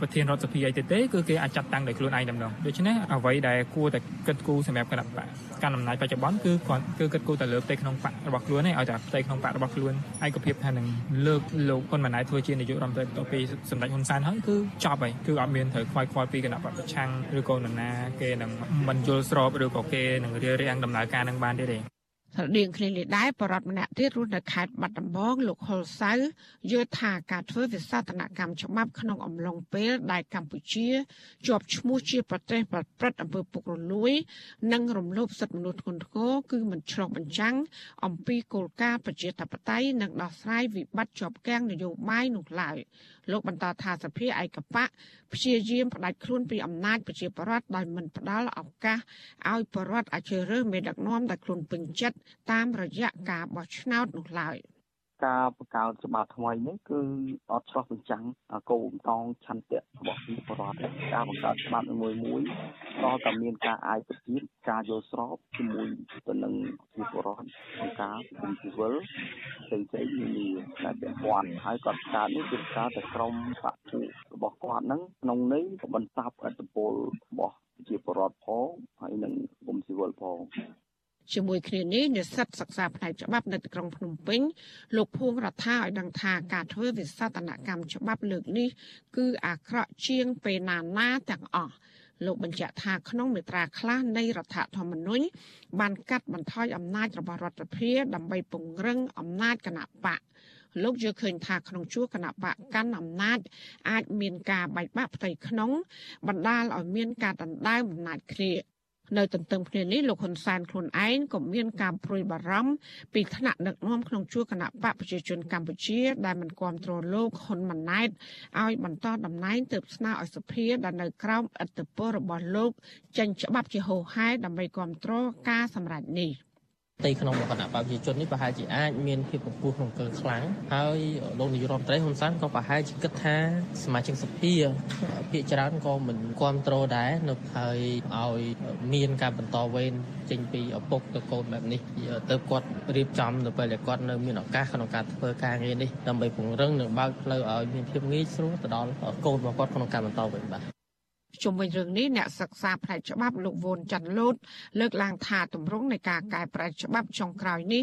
[SPEAKER 9] ប្រធានរដ្ឋសភាអីទេទេគឺគេអាចចាត់តាំងដោយខ្លួនឯងតែម្ដងដូច្នេះអ្វីដែលគួរតែគិតគូរសម្រាប់គណៈបកកាន់អំណាចបច្ចុប្បន្នគឺគាត់គឺគិតគូរតែលើផ្ទៃក្នុងបករបស់ខ្លួនឯងឲ្យតែផ្ទៃក្នុងបករបស់ខ្លួនឯកភាពថានឹងលើកលោកហ៊ុនម៉ាណែតធ្វើជានាយករដ្ឋមន្ត្រីបន្ទាប់ពីសម្ដេចហ៊ុនសែនហើយគឺចប់ហើយគឺអត់មានត្រូវខ្វាយខ្វល់ពីគណៈបកប្រឆាំងឬក៏នរណាគេនឹងមិនយល់ស្របឬក៏គេនឹងរារាំងដំណើរការនឹងបានទេទេ
[SPEAKER 7] ស្រដៀងគ្នានេះដែរបរដ្ឋម្នាក់ទៀតរស់នៅខេត្តបាត់ដំបងលោកហុលសៅយល់ថាការធ្វើវិសោធនកម្មច្បាប់ក្នុងអំឡុងពេលដែលកម្ពុជាជាប់ឈ្មោះជាប្រទេសប្រព្រឹត្តអំពើពុករលួយ និងរំលោភសិទ្ធិមនុស្សធ្ងន់ធ្ងរគឺមិនឆ្លុះបញ្ចាំងអំពីគោលការណ៍ប្រជាធិបតេយ្យនិងដោះស្រាយវិបត្តិជាប់គាំងនយោបាយនោះឡើយ លោកបន្តថាសភាឯកបៈព្យាយាមផ្ដាច់ខ្លួនពីអំណាចប្រជាប្រដ្ឋដោយមិនផ្ដល់ឱកាសឲ្យប្រដ្ឋអាចជ្រើសរើសមេដឹកនាំដែលខ្លួនពេញចិត្តតាមរយៈការបោះឆ្នោតនោះឡើយ។
[SPEAKER 10] ការបង្កើតច្បាប់ថ្មីនេះគឺអត់ឆ្លោះបញ្ចាំងគោលបំណងឆន្ទៈរបស់ប្រជាពលរដ្ឋការបង្កើតច្បាប់មួយមួយក៏តែមានការអាយប្រជាការយល់ស្របជាមួយទៅនឹងប្រជាពលរដ្ឋក្នុងការសង្គមស៊ីវិលផ្សេងផ្សេងនានាដែលពាក់ព័ន្ធហើយគាត់កើតនេះគឺកើតតែក្រុមបកពួករបស់គាត់ហ្នឹងក្នុងនេះក៏បន្ទាប់ឥទ្ធិពលរបស់ប្រជាពលរដ្ឋផងហើយនិងសង្គមស៊ីវិលផង
[SPEAKER 7] ជាមួយគ្នានេះនិស្សិតសិក្សាផ្នែកច្បាប់នៅទីក្រុងភ្នំពេញលោកភួងរដ្ឋាឲ្យដឹងថាការធ្វើវិសោធនកម្មច្បាប់លើកនេះ គឺអាក្រក់ជាងពេលណាណាទាំងអស់លោកបញ្ជាក់ថាក្នុងមេត្រាខ្លះនៃរដ្ឋធម្មនុញ្ញបានកាត់បន្ថយអំណាចរបស់រដ្ឋាភិបាលដើម្បីពង្រឹងអំណាចគណៈបកលោកយល់ឃើញថាក្នុងជួរគណៈបកកាន់អំណាចអាចមានការបែកបាក់ផ្ទៃក្នុងបណ្ដាលឲ្យមានការដណ្ដើមអំណាចគ្នា នៅទន្ទឹមគ្នានេះលោកហ៊ុនសែនខ្លួនឯងក៏មានការព្រួយបារម្ភពីថ្នាក់ដឹកនាំក្នុងជួរគណៈបកប្រជាជនកម្ពុជា ដែលមិនគ្រប់គ្រងលោកហ៊ុនម៉ាណែតឲ្យបន្តតំណែងទើបស្នើឲ្យសភាដែលនៅក្រោមឥទ្ធិពលរបស់លោកចេញច្បាប់ជាហោហែដើម្បីគ្រប់គ្រងការសម្រេចនេះ។
[SPEAKER 11] ផ្ទៃក្នុងគណៈបព្វជិជននេះប្រហែលជាអាចមានភាពកម្ពស់ក្នុងកើខ្លាំងហើយលោកនាយរដ្ឋមន្ត្រីហ៊ុនសែនក៏ប្រហែលជាគិតថាសមាជិកសភាភាគច្រើនក៏មិនគ្រប់គ្រងដែរនៅហើយឲ្យមានការបន្តវេនចេញពីឪពុកទៅកូនបែបនេះទៅគាត់រៀបចំទៅពេលដែលគាត់នៅមានឱកាសក្នុងការធ្វើការងារនេះដើម្បីពង្រឹងនិងបើកផ្លូវឲ្យមានភាពងាយស្រួលទៅដល់កូនរបស់គាត់ក្នុងការបន្តវេនបាទ
[SPEAKER 7] ជុំវិញរឿងនេះអ្នកសិក្សាផ្នែកច្បាប់លោកវូនច័ន្ទលូតលើកឡើងថាទម្រង់នៃការកែប្រែច្បាប់ចុងក្រោយនេះ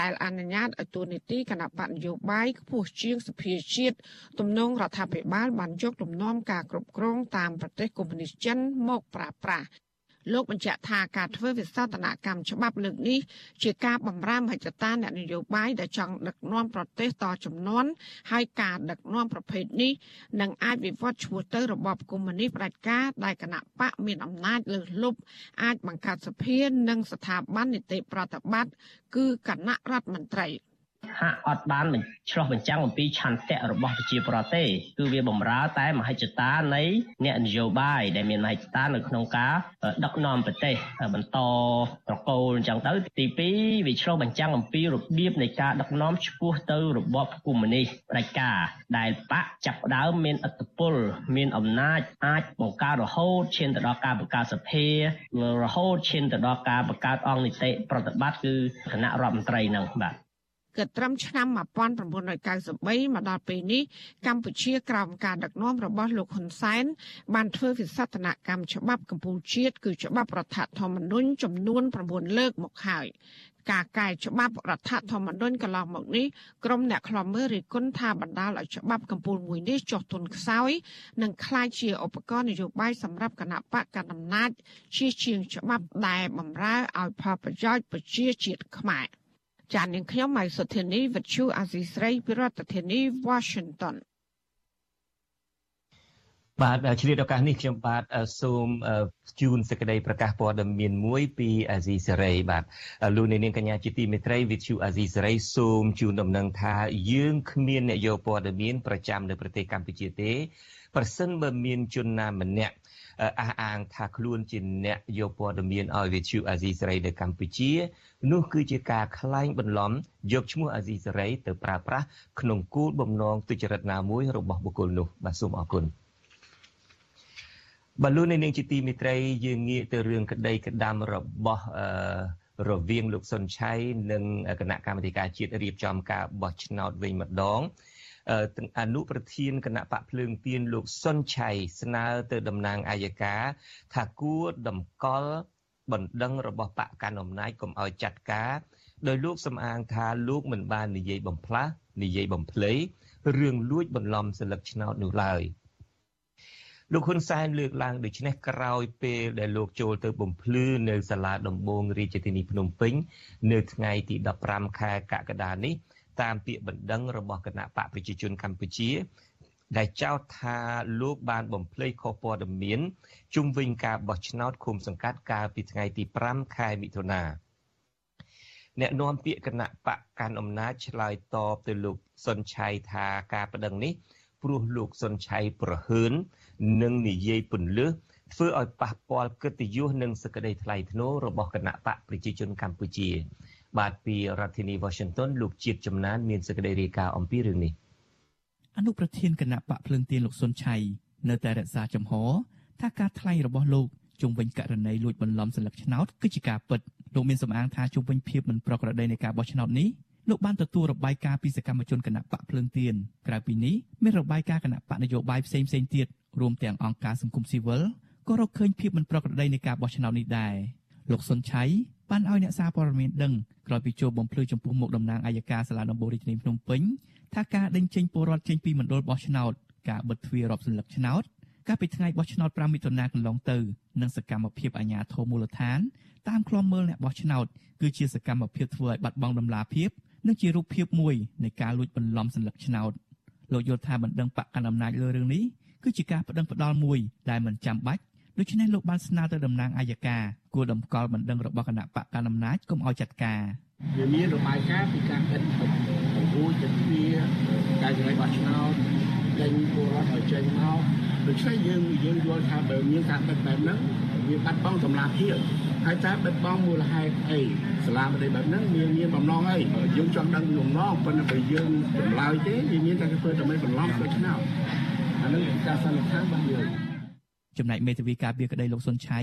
[SPEAKER 7] ដែលអនុញ្ញាតឲ្យទូនីតិគណៈបកនយោបាយខ្ពស់ជាងសភាជាតិទំនងរដ្ឋាភិបាលបានយកលំនាំការគ្រប់គ្រងតាមប្រទេសកុម្មុយនីសចិនមកប្រើប្រាស់ លោកបញ្ជាក់ថាការធ្វើវិសោធនកម្មច្បាប់លើកនេះជាការបំរើមហិច្ឆតាអ្នកនយោបាយដែលចង់ដឹកនាំប្រទេសតចំនួនហើយការដឹកនាំប្រភេទនេះនឹងអាចវិវត្តឈ្មោះទៅរបបកុម្មុយនីសផ្ដាច់ការដែលគណៈបកមានអំណាចលើសលប់អាចបង្កើតសភានិងស្ថាប័ននីតិប្រតិបត្តិគឺគណៈរដ្ឋមន្ត្រី។
[SPEAKER 12] ហាក់អត់បានឆ្លោះបញ្ចាំងអំពីឆន្ទៈរបស់ប្រជាប្រដ្ឋទេគឺវាបំរើតែមហិច្ឆតានៃអ្នកនយោបាយដែលមានមហិច្ឆតានៅក្នុងការដឹកនាំប្រទេសបន្តប្រកូលអញ្ចឹងទៅទី2វាឆ្លោះបញ្ចាំងអំពីរបៀបនៃការដឹកនាំឆ្ពោះទៅរបបកុម្មុយនីសផ្ដាច់ការដែលបកចាប់ដើមមានអធិបុលមានអំណាចអាចបង្កើតរហូតឈានទៅដល់ការបង្កើតសភារហូតឈានទៅដល់ការបង្កើតអង្គនីតិប្រតិបត្តិគឺគណៈរដ្ឋមន្ត្រីនឹងបាទ
[SPEAKER 7] គឺត្រឹមឆ្នាំ1993មកដល់ពេលនេះកម្ពុជាក្រោមការដឹកនាំរបស់លោកហ៊ុនសែនបានធ្វើវិសតនកម្មច្បាប់កម្ពុជាជាតិគឺច្បាប់រដ្ឋធម្មនុញ្ញចំនួន9លើកមកហើយការកែច្បាប់រដ្ឋធម្មនុញ្ញកន្លងមកនេះក្រុមអ្នកខ្លំមើលរិះគន់ថាបណ្ដាលឲ្យច្បាប់កម្ពុជាមួយនេះចុះទុនខ្សោយនិងក្លាយជាឧបករណ៍នយោបាយសម្រាប់គណៈបកកណ្ដាលអំណាចជាជាងច្បាប់ដែលបំរើឲ្យផលប្រយោជន៍ប្រជាជាតិខ្មែរ។ ចាននាងខ្ញុំម៉ៃសុធានីវិទ្យុអាស៊ីស្រីពីរដ្ឋធានី Washington
[SPEAKER 1] បាទឆ្លៀតឱកាសនេះខ្ញុំបាទសូមជូនសេចក្តីប្រកាសព័ត៌មានមួយពីអាស៊ីសេរីបាទលោកនាងកញ្ញាជាទីមេត្រីវិទ្យុអាស៊ីសេរីសូមជូនដំណឹងថាយើងគ្មានអ្នកយកព័ត៌មានប្រចាំនៅប្រទេសកម្ពុជាទេ ប្រសិនបើមានជនណាម្នាក់អះអាងថាខ្លួនជាអ្នកយកព័ត៌មានឲ្យវិទ្យុអាស៊ីសេរីនៅកម្ពុជានោះគឺជាការក្លែងបន្លំយកឈ្មោះអាស៊ីសេរីទៅប្រើប្រាស់ក្នុងគោលបំណងទុច្ចរិតណាមួយរបស់បុគ្គលនោះបាទសូមអរគុណបលូននាងជាទីមេត្រីយើងងាកទៅរឿងក្តីក្តាំរបស់អឺរវាងលោកសុនឆៃនិងគណៈកម្មាធិការជាតិរៀបចំការបោះឆ្នោតវិញម្ដង អនុប្រធានគណៈបកភ្លើងទៀនលោកសុនឆៃស្នើទៅតំណាងអัยការថាគួរតម្កល់បណ្ដឹងរបស់បកកាន់អំណាចកុំឲ្យចាត់ការដោយលោកសំអាងថាលោកមិនបាននិយាយបំផ្លាស់និយាយបំភ្លៃរឿងលួចបន្លំសិលឹកឆ្នោតនោះឡើយលោកហ៊ុនសែនលើកឡើងដូចនេះក្រោយពេលដែលលោកចូលទៅបំភ្លឺនៅសាលាដំបងរាជធានីភ្នំពេញ នៅថ្ងៃទី15ខែកក្កដានេះ តាមពាក្យបណ្ដឹងរបស់គណៈបកប្រជាជនកម្ពុជា ដែលចោទថាលោកបានបំភ្លៃខុសព័ត៌មានជុំវិញការបោះឆ្នោតឃុំសង្កាត់កាលពីថ្ងៃទី5ខែមិថុនាអ្នកនាំពាក្យគណៈបកកាន់អំណាចឆ្លើយតបទៅលោកសុនឆៃថាការប្តឹងនេះព្រោះលោកសុនឆៃប្រហើននិងនិយាយពន្លើសធ្វើឲ្យប៉ះពាល់កិត្តិយសនិងសក្តីថ្លៃថ្នូររបស់គណៈបកប្រជាជនកម្ពុជា បាទពីរដ្ឋធានី Washington លោកជាតិចំណានមានសេចក្តីរាយការណ៍អំពីរឿងនេះ
[SPEAKER 13] អនុប្រធានគណៈបកភ្លើងទៀនលោកសុនឆៃនៅតែរក្សាចំហថាការថ្លែងរបស់លោកជុំវិញករណីលួចបន្លំសិលឹកឆ្នោតគឺជាការពិតលោកមានសំអាងថាជុំវិញភាពមិនប្រក្រតីនៃការបោះឆ្នោតនេះលោកបានទទួលរបាយការណ៍ពីសកម្មជនគណៈបកភ្លើងទៀនក្រៅពីនេះមានរបាយការណ៍គណៈបកនយោបាយផ្សេងៗទៀតរួមទាំងអង្គការសង្គមស៊ីវិលក៏រកឃើញភាពមិនប្រក្រតីនៃការបោះឆ្នោតនេះដែរលោកសុនឆៃ បានឲ្យអ្នកសារព័ត៌មានដឹងក្រោយពីចូលបំភ្លឺចំពោះមុខតំណាងអัยការសាលាដំបូងរាជធានីភ្នំពេញថាការដេញចេញពលរដ្ឋចេញពីមណ្ឌលបោះឆ្នោតការបិទទ្វាររອບសញ្ញាឆ្នោតកាលពីថ្ងៃបោះឆ្នោត5មិថុនាកន្លងទៅនិងសកម្មភាពអាជ្ញាធរមូលដ្ឋានតាមក្លំមើលអ្នកបោះឆ្នោតគឺជាសកម្មភាពធ្វើឲ្យបាត់បង់តម្លាភាពនិងជារូបភាពមួយនៃការលួចបន្លំសញ្ញាឆ្នោតលោកយល់ថាបណ្ដឹងបកកណ្ដាលអំណាចលើរឿងនេះគឺជាការប្តឹងផ្ដាល់មួយដែលមិនចាំបាច់ ដូច្នេះលោកបានស្នើទៅតំណាងអัยការគួរតម្កល់បណ្ដឹងរបស់គណៈបកកណ្ដាលអំណាចកុំឲ្យចាត់ការ
[SPEAKER 14] វាមានរបាយការណ៍ពីការកិត្តបង្រួចទៅវាការជំរុញបោះឆ្នោតចេញពលរដ្ឋឲ្យចេញមកដូច្នេះយើងយើងយល់ថាបើមានការបិទបែបហ្នឹងវាបាត់បង់តម្លាភាពហើយតើបិទបង់មូលហេតុអីសាលាបណ្ឌិតបែបហ្នឹងមានមានបំណងអីយើងចង់ដឹងលំងប៉ុន្តែបើយើងចម្លើយទេវាមានតែធ្វើដើម្បីបន្លំទៅឆ្នោតអានឹងការសន្និដ្ឋានរបស់យើង
[SPEAKER 13] ចំណែកមេធាវីការពារក្តីលោកសុនឆៃ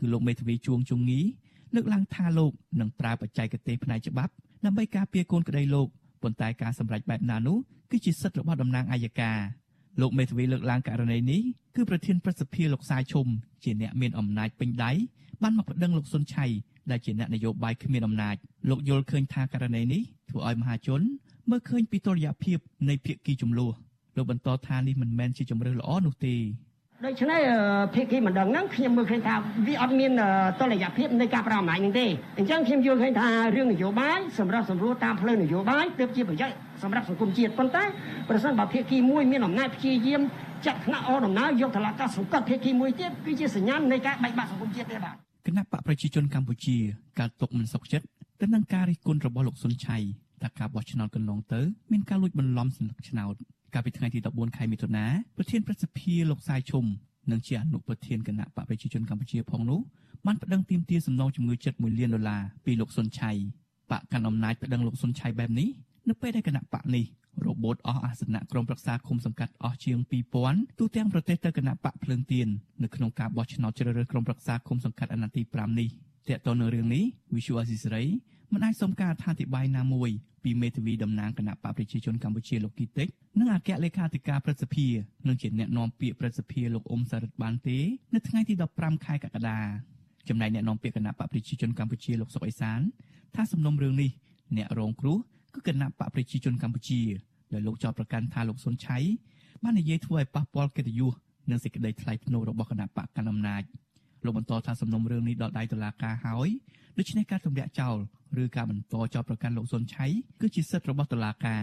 [SPEAKER 13] គឺលោកមេធាវីជួងជុងងីលើកឡើងថាលោកនឹងប្រើបច្ចេកទេសផ្នែកច្បាប់ដើម្បីការពារកូនក្តីលោកប៉ុន្តែការសម្រេចបែបណានោះគឺជាសិទ្ធិរបស់តំណាងអัยការលោកមេធាវីលើកឡើងករណីនេះគឺប្រធានប្រសិទ្ធិលោកសាយឈុំជាអ្នកមានអំណាចពេញដៃបានមកប្តឹងលោកសុនឆៃដែលជាអ្នកនយោបាយគ្មានអំណាចលោកយល់ឃើញថាករណីនេះធ្វើឲ្យមហាជនមើលឃើញពីតុល្យភាពនៃភាគីចំនួនលោកបន្តថានេះមិនមែនជាជំរឿនល្អនោះទេ
[SPEAKER 15] ដូច្នេះភាគីមិនដឹងហ្នឹងខ្ញុំមើលឃើញថាវាអត់មានតុល្យភាពនៃការប្រអំណាចហ្នឹងទេអញ្ចឹងខ្ញុំយល់ឃើញថារឿងនយោបាយសម្រាប់សម្រួលតាមផ្លូវនយោបាយទើបជាប្រយោជន៍សម្រាប់សង្គមជាតិប៉ុន្តែប្រសិនបើភាគីមួយមានអំណាចព្យាយាមចាត់ថ្នាក់អដំណើរយកតឡាការសង្កត់ភាគីមួយទៀតគឺជាសញ្ញានៃការបែកបាក់សង្គមជាតិទេបាទ
[SPEAKER 13] គណៈបកប្រជាជនកម្ពុជាកើតទុកមិនសុខចិត្តទៅនឹងការរិះគន់របស់លោកសុនឆៃថាការបោះឆ្នោតកន្លងទៅមានការលួចបន្លំសញ្ញាឆ្នោត កាលពីថ្ងៃទី14ខែមិថុនាប្រធានប្រសិទ្ធិលោកសាយឈុំនិងជាអនុប្រធានគណៈបកប្រជាជនកម្ពុជាផងនោះបានប្តឹងទាមទារសំណងជំងឺចិត្ត1លានដុល្លារពីលោកសុនឆៃបកកាន់អំណាចប្តឹងលោកសុនឆៃបែបនេះនៅពេលដែលគណៈបកនេះរបូតអស់អាសនៈក្រុមប្រឹក្សាគុំសង្កាត់អស់ជាង2000ទូទាំងប្រទេសទៅគណៈបកភ្លើងទៀននៅក្នុងការបោះឆ្នោតជ្រើសរើសក្រុមប្រឹក្សាគុំសង្កាត់អាណត្តិទី5នេះតើតើនៅរឿងនេះ Visual Assisray មិនអាចសុំការអធិប្បាយណាមួយពីមេធាវីតំណាងគណៈបកប្រជាជនកម្ពុជាលោកគីតិចនិងអគ្គលេខាធិការព្រឹទ្ធសភានិងជាអ្នកនាំពាក្យព្រឹទ្ធសភាលោកអ៊ុំសារ៉ិតបានទេនៅថ្ងៃទី15ខែកក្កដាចំណែកអ្នកនាំពាក្យគណៈបកប្រជាជនកម្ពុជាលោកសុកអេសានថាសំណុំរឿងនេះអ្នករងគ្រោះគឺគណៈបកប្រជាជនកម្ពុជាដែលលោកចោទប្រកាន់ថាលោកសុនឆៃបាននិយាយធ្វើឲ្យប៉ះពាល់កិត្តិយសនិងសេចក្តីថ្លៃថ្នូររបស់គណៈបកកណ្ដាលអំណាចលោកបន្តថាសំណុំរឿងនេះដល់ដៃតុលាការហើយ ដូច្នេះការទម្លាក់ចោលឬការបន្តចោទប្រកាន់លោកសុនឆៃគឺជាសិទ្ធិរបស់តុលាការ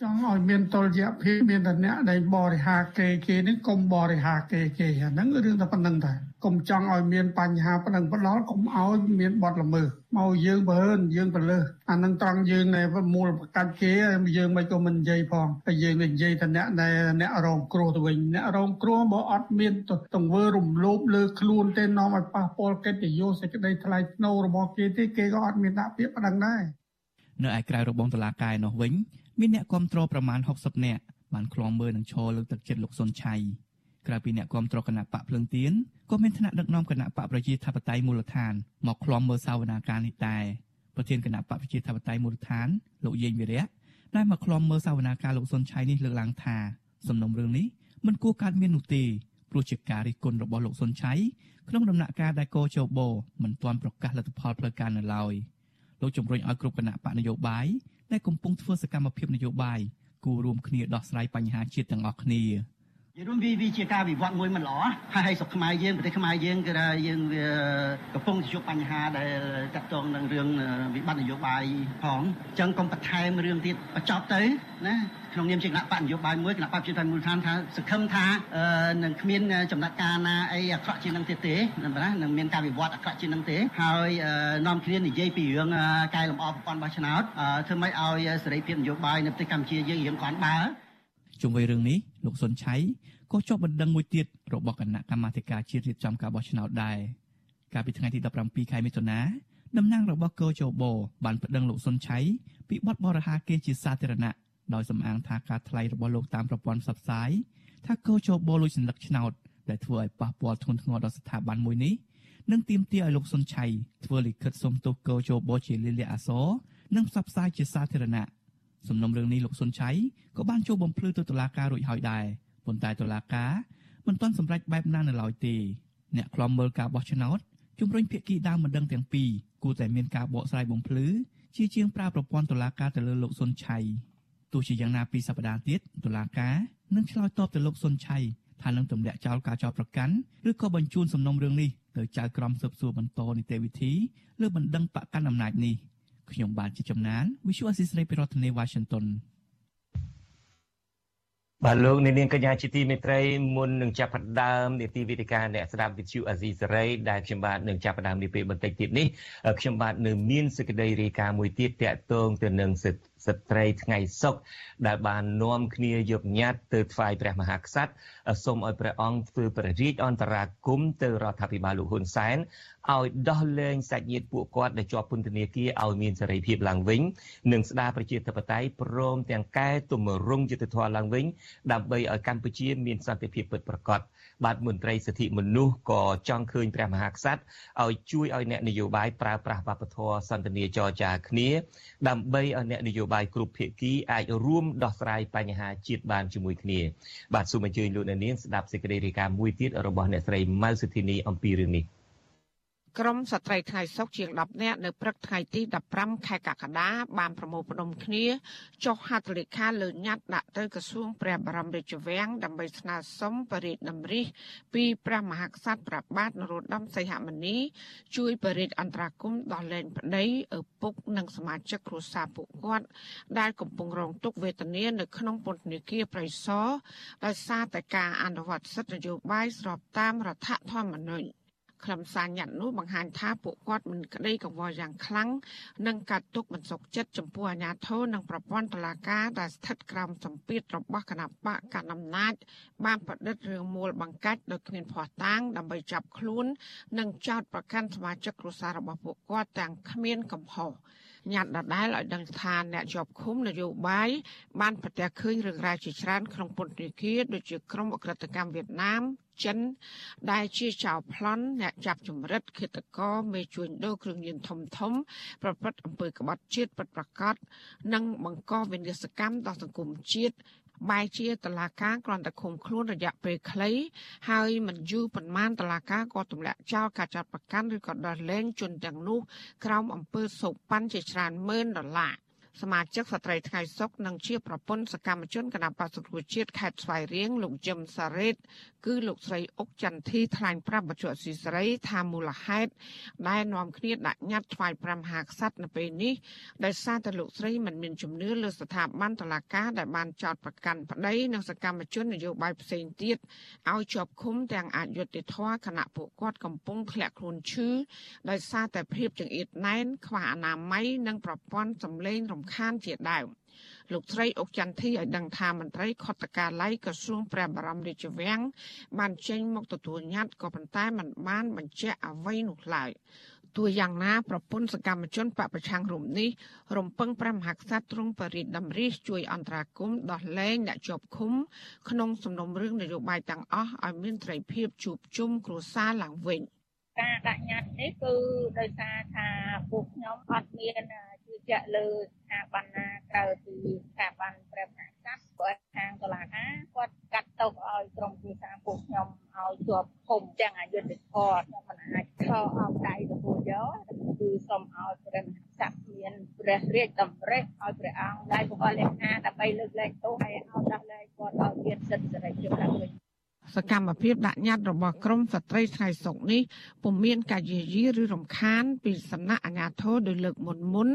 [SPEAKER 14] ចង់ឲ្យមានតុល្យភាពមានតែអ្នកដែលបរិហាគេគេនេះកុំបរិហាគេគេអាហ្នឹងរឿងតែប៉ុណ្្នឹងតែកុំចង់ឲ្យមានបញ្ហាប៉ុណ្្នឹងប៉ុណ្ណោះកុំឲ្យមានបទល្មើសមកយើងបើហឺនយើងប្រលើសអានឹងត្រង់យើងនៃមូលប្រកាច់គេយើងមិនក៏មិននិយាយផងតែយើងនិយាយតែអ្នកដែលអ្នករងគ្រោះទៅវិញអ្នករងគ្រោះបើអត់មានទង្វើរំលោភលើខ្លួនទេនាំឲ្យប៉ះពាល់កិត្តិយសសេចក្តីថ្លៃថ្នូររបស់គេទេគេក៏អត់មានដាក់ពាក្យប៉ុណ្្នឹងដែរ
[SPEAKER 13] នៅឯក្រៅរបងតឡាកាយនោះវិញ មានអ្នកគ្រប់គ្រងប្រមាណ60នាក់បានឃ្លាំមើលនឹងឈរលើកទឹកចិត្តលោកសុនឆៃក្រៅពីអ្នកគ្រប់គ្រងគណៈបកភ្លឹងទៀនក៏មានថ្នាក់ដឹកនាំគណៈបកប្រជាធិបតេយ្យមូលដ្ឋានមកខ្លំមើលសវនាការនេះដែរប្រធានគណៈបកប្រជាធិបតេយ្យមូលដ្ឋានលោកយេងវិរៈដែលមកខ្លំមើលសវនាការលោកសុនឆៃនេះលើកឡើងថាសំណុំរឿងនេះមិនគួរកើតមាននោះទេព្រោះជាការរិះគន់របស់លោកសុនឆៃក្នុងដំណាក់កាលដែលកោជបមិនទាន់ប្រកាសលទ្ធផលផ្លូវការនៅឡើយលោកជំរុញឲ្យគ្រប់គណៈបកនយោបាយ ដែលកំពុងធ្វើសកម្មភាពនយោបាយគួររួមគ្នាដោះស្រាយបញ្ហាជាតិទាំងអស់គ្នា
[SPEAKER 16] និយាយរួមវាវាជាការវិវត្តមួយមិនល្អហើយហើយស្រុកខ្មែរយើងប្រទេសខ្មែរយើងគឺថាយើងវាកំពុងជួបបញ្ហាដែលតាក់ទងនឹងរឿងវិបត្តិនយោបាយផងអញ្ចឹងកុំបន្ថែមរឿងទៀតបញ្ចប់ទៅណា ក្នុងនាមជាគណៈបកនយោបាយមួយគណៈបកប្រជាធិបតេយ្យមូលដ្ឋានថាសង្ឃឹមថានឹងគ្មានចំណាត់ការណាអីអាក្រក់ជាងនឹងទៀតទេណានឹងមានការវិវត្តអាក្រក់ជាងនឹងទេហើយនាំគ្នានិយាយពីរឿងកែលម្អប្រព័ន្ធបោះឆ្នោតធ្វើម៉េចឲ្យសេរីភាពនយោបាយនៅប្រទេសកម្ពុជាយើងរៀងគាត់បើ
[SPEAKER 13] ជុំវិញរឿងនេះលោកសុនឆៃក៏ជាប់បណ្ដឹងមួយទៀតរបស់គណៈកម្មាធិការជាតិរៀបចំការបោះឆ្នោតដែរកាលពីថ្ងៃទី17ខែមិថុនាតំណាងរបស់កោជបបានប្តឹងលោកសុនឆៃពីបទបរិហាគេជាសាធារណៈ ដោយសំអាងថាការថ្លែងរបស់លោកតាមប្រព័ន្ធផ្សព្វផ្សាយថាកោជបលួចសញ្ញាឆ្នោតដែលធ្វើឲ្យប៉ះពាល់ធ្ងន់ធ្ងរដល់ស្ថាប័នមួយនេះនឹងទាមទារឲ្យលោកសុនឆៃធ្វើលិខិតសុំទោសកោជបជាលិលាអសរនិងផ្សព្វផ្សាយជាសាធារណៈសំណុំរឿងនេះលោកសុនឆៃក៏បានចូលបំភ្លឺទៅតុលាការរួចហើយដែរប៉ុន្តែតុលាការមិនទាន់សម្រេចបែបណានៅឡើយទេអ្នកខ្លំមើលការបោះឆ្នោតជំរុញភាគីដើមមិនដឹងទាំងពីរគួរតែមានការបកស្រាយបំភ្លឺជាជាងប្រើប្រព័ន្ធតុលាការទៅលើលោកសុនឆៃ ទោះជាយ៉ាងណាពីសប្តាហ៍ទៀតតុលាការនឹងឆ្លើយតបទៅលោកសុនឆៃថានឹងទម្លាក់ចោលការចោទប្រកាន់ឬក៏បញ្ជូនសំណុំរឿងនេះទៅចៅក្រមស៊ើបសួរបន្តនីតិវិធីលើបណ្ដឹងបកកាន់អំណាចនេះខ្ញុំបាទជាចំណាន Visual Assisray ពីរដ្ឋធានី Washington
[SPEAKER 1] បាទលោកអ្នកនាងកញ្ញាជាទីមេត្រីមុននឹងចាប់ផ្ដើមនីតិវិទ្យាអ្នកស្ដាប់វិទ្យុអាស៊ីសេរីដែលខ្ញុំបាទនឹងចាប់ផ្ដើមនេះពេលបន្តិចទៀតនេះខ្ញុំបាទនៅមានសេចក្តីរាយការណ៍មួយទៀតតាក់ទងទៅនឹងសិទ្ធិ ស្ត្រីថ្ងៃសុកដែលបាននាំគ្នាយកញត្តិទៅថ្វាយព្រះមហាក្សត្រសូមឲ្យព្រះអង្គធ្វើព្រះរាជអន្តរាគមន៍ទៅរដ្ឋាភិបាលលោកហ៊ុនសែនឲ្យដោះលែងសាច់ញាតិពួកគាត់ដែលជាប់ពន្ធនាគារឲ្យមានសេរីភាពឡើងវិញនិងស្ដារប្រជាធិបតេយ្យព្រមទាំងកែតម្រង់យុត្តិធម៌ឡើងវិញដើម្បីឲ្យកម្ពុជាមានសន្តិភាពពិតប្រាកដ បាទមន្ត្រីសិទ្ធិមនុស្សក៏ចង់ឃើញព្រះមហាក្សត្រឲ្យជួយឲ្យអ្នកនយោបាយប្រើប្រាស់វប្បធម៌សន្តិនិកចរចាគ្នា ដើម្បីឲ្យអ្នកនយោបាយគ្រប់ភាគីអាចរួមដោះស្រាយបញ្ហាជាតិបានជាមួយគ្នា បាទសូមអញ្ជើញលោកអ្នកនាងស្ដាប់សេចក្តីរាយការណ៍មួយទៀតរបស់អ្នកស្រីម៉ៅសុធីនីអំពីរឿងនេះ។
[SPEAKER 7] ក្រមស្ត្រីថ្ងៃសុកជាង10នាក់នៅព្រឹកថ្ងៃទី15ខែកក្កដាបានប្រមូលផ្ដុំគ្នាចុះហត្ថលេខាលើញត្តិដាក់ទៅក្រសួងព្រះបរមរាជវាំងដើម្បីស្នើសុំបរិយាតម្រិះពីព្រះមហាក្សត្រព្រះបាទនរោត្តមសីហមុនី ជួយបរិយាអន្តរាគមន៍ដល់លែងប្តីឪពុកនិងសមាជិកគ្រួសារពួកគាត់ដែលកំពុងរងទុក្ខវេទនានៅក្នុងពន្ធនាគារប្រៃសណដោយសារតែការអនុវត្តសិទ្ធិនយោបាយស្របតាមរដ្ឋធម្មនុញ្ញ ខ្លឹមសារញត្តិនោះបង្ហាញថាពួកគាត់មិនក្តីកង្វល់យ៉ាងខ្លាំងនិងកាត់ទុកមិនសុខចិត្តចំពោះអាញាធរនិងប្រព័ន្ធតុលាការដែលស្ថិតក្រោមសម្ពាធរបស់គណៈបកកណ្ដាលអំណាចបានប្រឌិតរឿងមូលបង្កាច់ដោយគ្មានភ័ស្តុតាងដើម្បីចាប់ខ្លួន និងចោទប្រកាន់សមាជិកគ្រួសាររបស់ពួកគាត់ទាំងគ្មានកំហុសញ៉ាត់ដដែលឲ្យដឹងថាអ្នកជាប់ឃុំនយោបាយបានប្រទះឃើញរឿងរ៉ាវជាច្រើនក្នុងពន្ធនាគារដូចជាក្រុមអក្រិតកម្មវៀតណាម ចិន ដែលជាចៅប្លន់អ្នកចាប់ចម្រិតឃាតករមេជួញដូរគ្រឿងញៀនធំធំ ប្រព្រឹត្តអំពើក្បត់ជាតិពិតប្រាកដនិងបង្កវិនាសកម្មដល់សង្គមជាតិបែជាតឡាការគ្រាន់តែឃុំខ្លួនរយៈពេលខ្លីហើយមិនយូរប៉ុន្មានតឡាការក៏ទម្លាក់ចោលការចាត់ប្រកាន់ឬក៏ដោះលែងជនទាំងនោះក្រោមអំពើសោកប៉ាន់ជាច្រើនម៉ឺនដុល្លារ សមាជិកស្ត្រីថ្ងៃសុកនិងជាប្រពន្ធសកម្មជនគណបក្សប្រជាជាតិខេត្តស្វាយរៀងលោកយឹមសារ៉េតគឺលោកស្រីអុកចន្ទធីថ្លែងប្រាប់បច្ចុប្បន្នស៊ីស្រីថាមូលហេតុដែលនាំគ្នាដាក់ញត្តិថ្វាយ5មហាក្សត្រនៅពេលនេះដោយសារតែលោកស្រីមិនមានជំនឿលើស្ថាប័នតុលាការដែលបានចោទប្រកាន់ប្តីនិងសកម្មជននយោបាយផ្សេងទៀតឲ្យជាប់ឃុំទាំងអយុត្តិធម៌គណៈពួកគាត់កំពុងធ្លាក់ខ្លួនឈឺដោយសារតែភាពចង្អៀតណែនខ្វះអនាម័យនិងប្រព័ន្ធសម្លេងរំខានជាដើមលោកស្រីអុកចន្ទធីឲ្យដឹងថាមន្ត្រីខុទ្ទកាល័យក្រសួងព្រះបរមរាជវាំងបានចេញមកទទួលញត្តិក៏ប៉ុន្តែมันបានបញ្ជាក់អ្វីនោះឡើយទោះយ៉ាងណាប្រពន្ធសកម្មជនបពប្រឆាំងរំនេះរំពឹងព្រះមហាក្សត្រទ្រង់បរិទ្ធដំរីសជួយអន្តរាគមន៍ដោះលែងអ្នកជាប់ឃុំ ក្នុងសំណុំរឿងនយោបាយទាំងអស់ឲ្យមានត្រីភាពជួបជុំគ្រួសារឡើងវិញ
[SPEAKER 17] ការដាក់ញត្តិនេះគឺដោយសារថាពួកខ្ញុំអត់មាន ជឿជាក់លើស្ថាប័នណាក្រៅពីស្ថាប័នព្រះមហាក្សត្រព្រោះខាងតុលាការគាត់កាត់ទោសឲ្យក្រុមគ្រួសារពួកខ្ញុំឲ្យជាប់ឃុំទាំងអយុធធម៌ខ្ញុំមិនអាចខកអោបដៃទទួលយកគឺសូមឲ្យព្រះមហាក្សត្រមានព្រះរាជតម្រិះឲ្យព្រះអង្គដៃបុគ្គលលេខាដើម្បីលើកលែងទោសហើយឲ្យដោះលែងគាត់ឲ្យមានសិទ្ធិសេរីភាពឡើងវិញ
[SPEAKER 7] សកម្មភាពដាក់ញត្តិរបស់ក្រមស្ត្រីថ្ងៃសុកនេះពុំមានការយាយីឬរំខាន ពីសំណាក់អាជ្ញាធរដោយលើកមុនមុន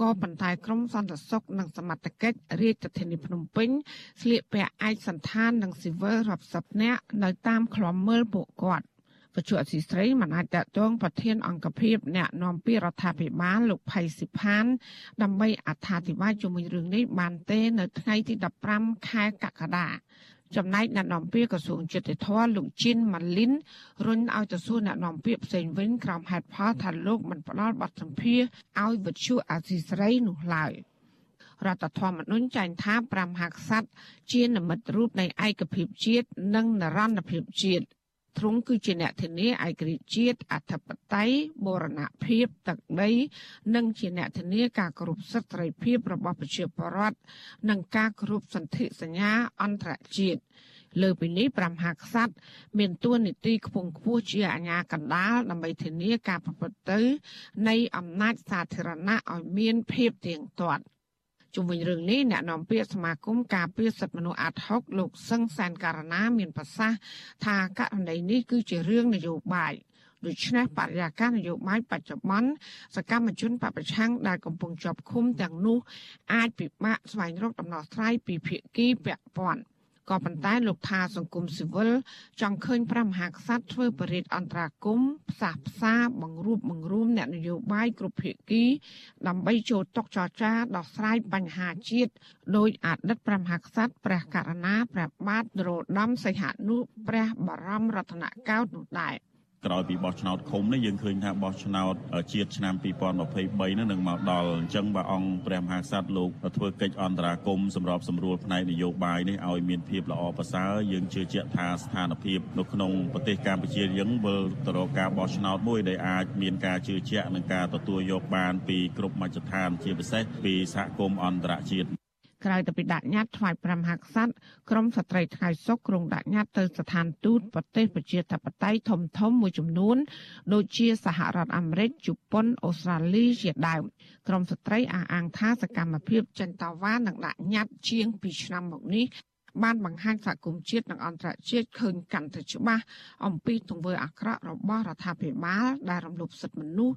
[SPEAKER 7] ក៏ប៉ុន្តែក្រមសន្តិសុខនិងសមត្ថកិច្ចរាជធានីភ្នំពេញស្លៀកពាក់ឯកសន្តាននិងស៊ីវិលរាប់សិបនាក់នៅតាមខ្លំមើលពួកគាត់បច្ចុប្បន្នស៊ីស្រីមិនអាចតតងប្រធានអង្គភិបអ្នកនាំពាក្យរដ្ឋាភិបាលលោកផៃស៊ីផាន ដើម្បីអត្ថាធិប្បាយជុំវិញរឿងនេះបានទេ នៅថ្ងៃទី15ខែកក្កដា ចំណែកអ្នកនាំពាក្យក្រសួងយុតិធម៌លោកជីនម៉ាលីនរុញឲ្យទៅសួរអ្នកនាំពាក្យផ្សេងវិញក្រោមហេតុផលថាលោកមិនផ្ដល់បទសម្ភាសឲ្យវិទ្យុអាស៊ីសេរីនោះឡើយរដ្ឋធម្មនុញ្ញចែងថាព្រះមហាក្សត្រជានិមិត្តរូបនៃឯកភាពជាតិនិងនរណភាពជាតិ ទ្រង់គឺជាអ្នកធានាឯករាជ្យជាតិអធិបតេយ្យបូរណភាពទឹកដី និងជាអ្នកធានាការគោរពសិទ្ធិសេរីភាពរបស់ប្រជាពលរដ្ឋនិងការគោរពសន្ធិសញ្ញាអន្តរជាតិលើពីនេះព្រះមហាក្សត្រមានតួនាទីខ្ពង់ខ្ពស់ជាអាជ្ញាកណ្ដាលដើម្បីធានាការប្រព្រឹត្តទៅនៃអំណាចសាធារណៈឲ្យមានភាពទៀងទាត់ ជុំវិញរឿងនេះអ្នកនាំពាក្យសមាគមការពារសិទ្ធិមនុស្សអាត់ហុកលោកសឹងសានករណាមានប្រសាសន៍ថាករណីនេះគឺជារឿងនយោបាយដូច្នេះបរិយាកាសនយោបាយបច្ចុប្បន្នសកម្មជនបពប្រឆាំងដែលកំពុងជាប់ឃុំទាំងនោះអាចពិបាកស្វែងរកដំណោះស្រាយពីភាគីពាក់ព័ន្ធ ក៏ប៉ុន្តែលោកថាសង្គមស៊ីវិលចង់ឃើញព្រះមហាក្សត្រធ្វើបរិយាអន្តរាគមផ្សះផ្សាបង្រួបបង្រួមអ្នកនយោបាយគ្រប់ភាគី ដើម្បីចូលតុចរចាដោះស្រាយបញ្ហាជាតិដោយអតីតព្រះមហាក្សត្រព្រះករណាព្រះបាទនរោត្តមសីហនុព្រះបរមរតនកោដ្ឋនោះដែរ
[SPEAKER 18] ក្រោយពីបោះឆ្នោតឃុំនេះយើងឃើញថាបោះឆ្នោតជាតិឆ្នាំ2023នេះនឹងមកដល់អញ្ចឹងបើអង្គព្រះមហាក្សត្រលោកធ្វើកិច្ចអន្តរាគមន៍សម្របសម្រួលផ្នែកនយោបាយនេះឲ្យមានភាពល្អប្រសើរយើងជឿជាក់ថាស្ថានភាពនៅក្នុងប្រទេសកម្ពុជាយើងវិលទៅរកការបោះឆ្នោតមួយដែលអាចមានការជឿជាក់និងការទទួលយកបានពីគ្រប់មជ្ឈដ្ឋានជាពិសេសពីសហគមន៍អន្តរជាតិ
[SPEAKER 7] ក្រៅទៅពីដាក់ញត្តិថ្វាយព្រះមហាក្សត្រក្រមស្ត្រីថ្ងៃសុកក្រុងដាក់ញត្តិទៅស្ថានទូតប្រទេសប្រជាធិបតេយ្យធំធំមួយចំនួន ដូចជាសហរដ្ឋអាមេរិកជប៉ុនអូស្ត្រាលីជាដើមក្រមស្ត្រីអះអាងថាសកម្មភាពចិនតាវ៉ានឹងដាក់ញត្តិជាង2ឆ្នាំមកនេះបានបង្ហាញសហគមន៍ជាតិនិងអន្តរជាតិឃើញកាន់តែច្បាស់អំពីទង្វើអាក្រក់របស់រដ្ឋាភិបាលដែលរំលោភសិទ្ធិមនុស្ស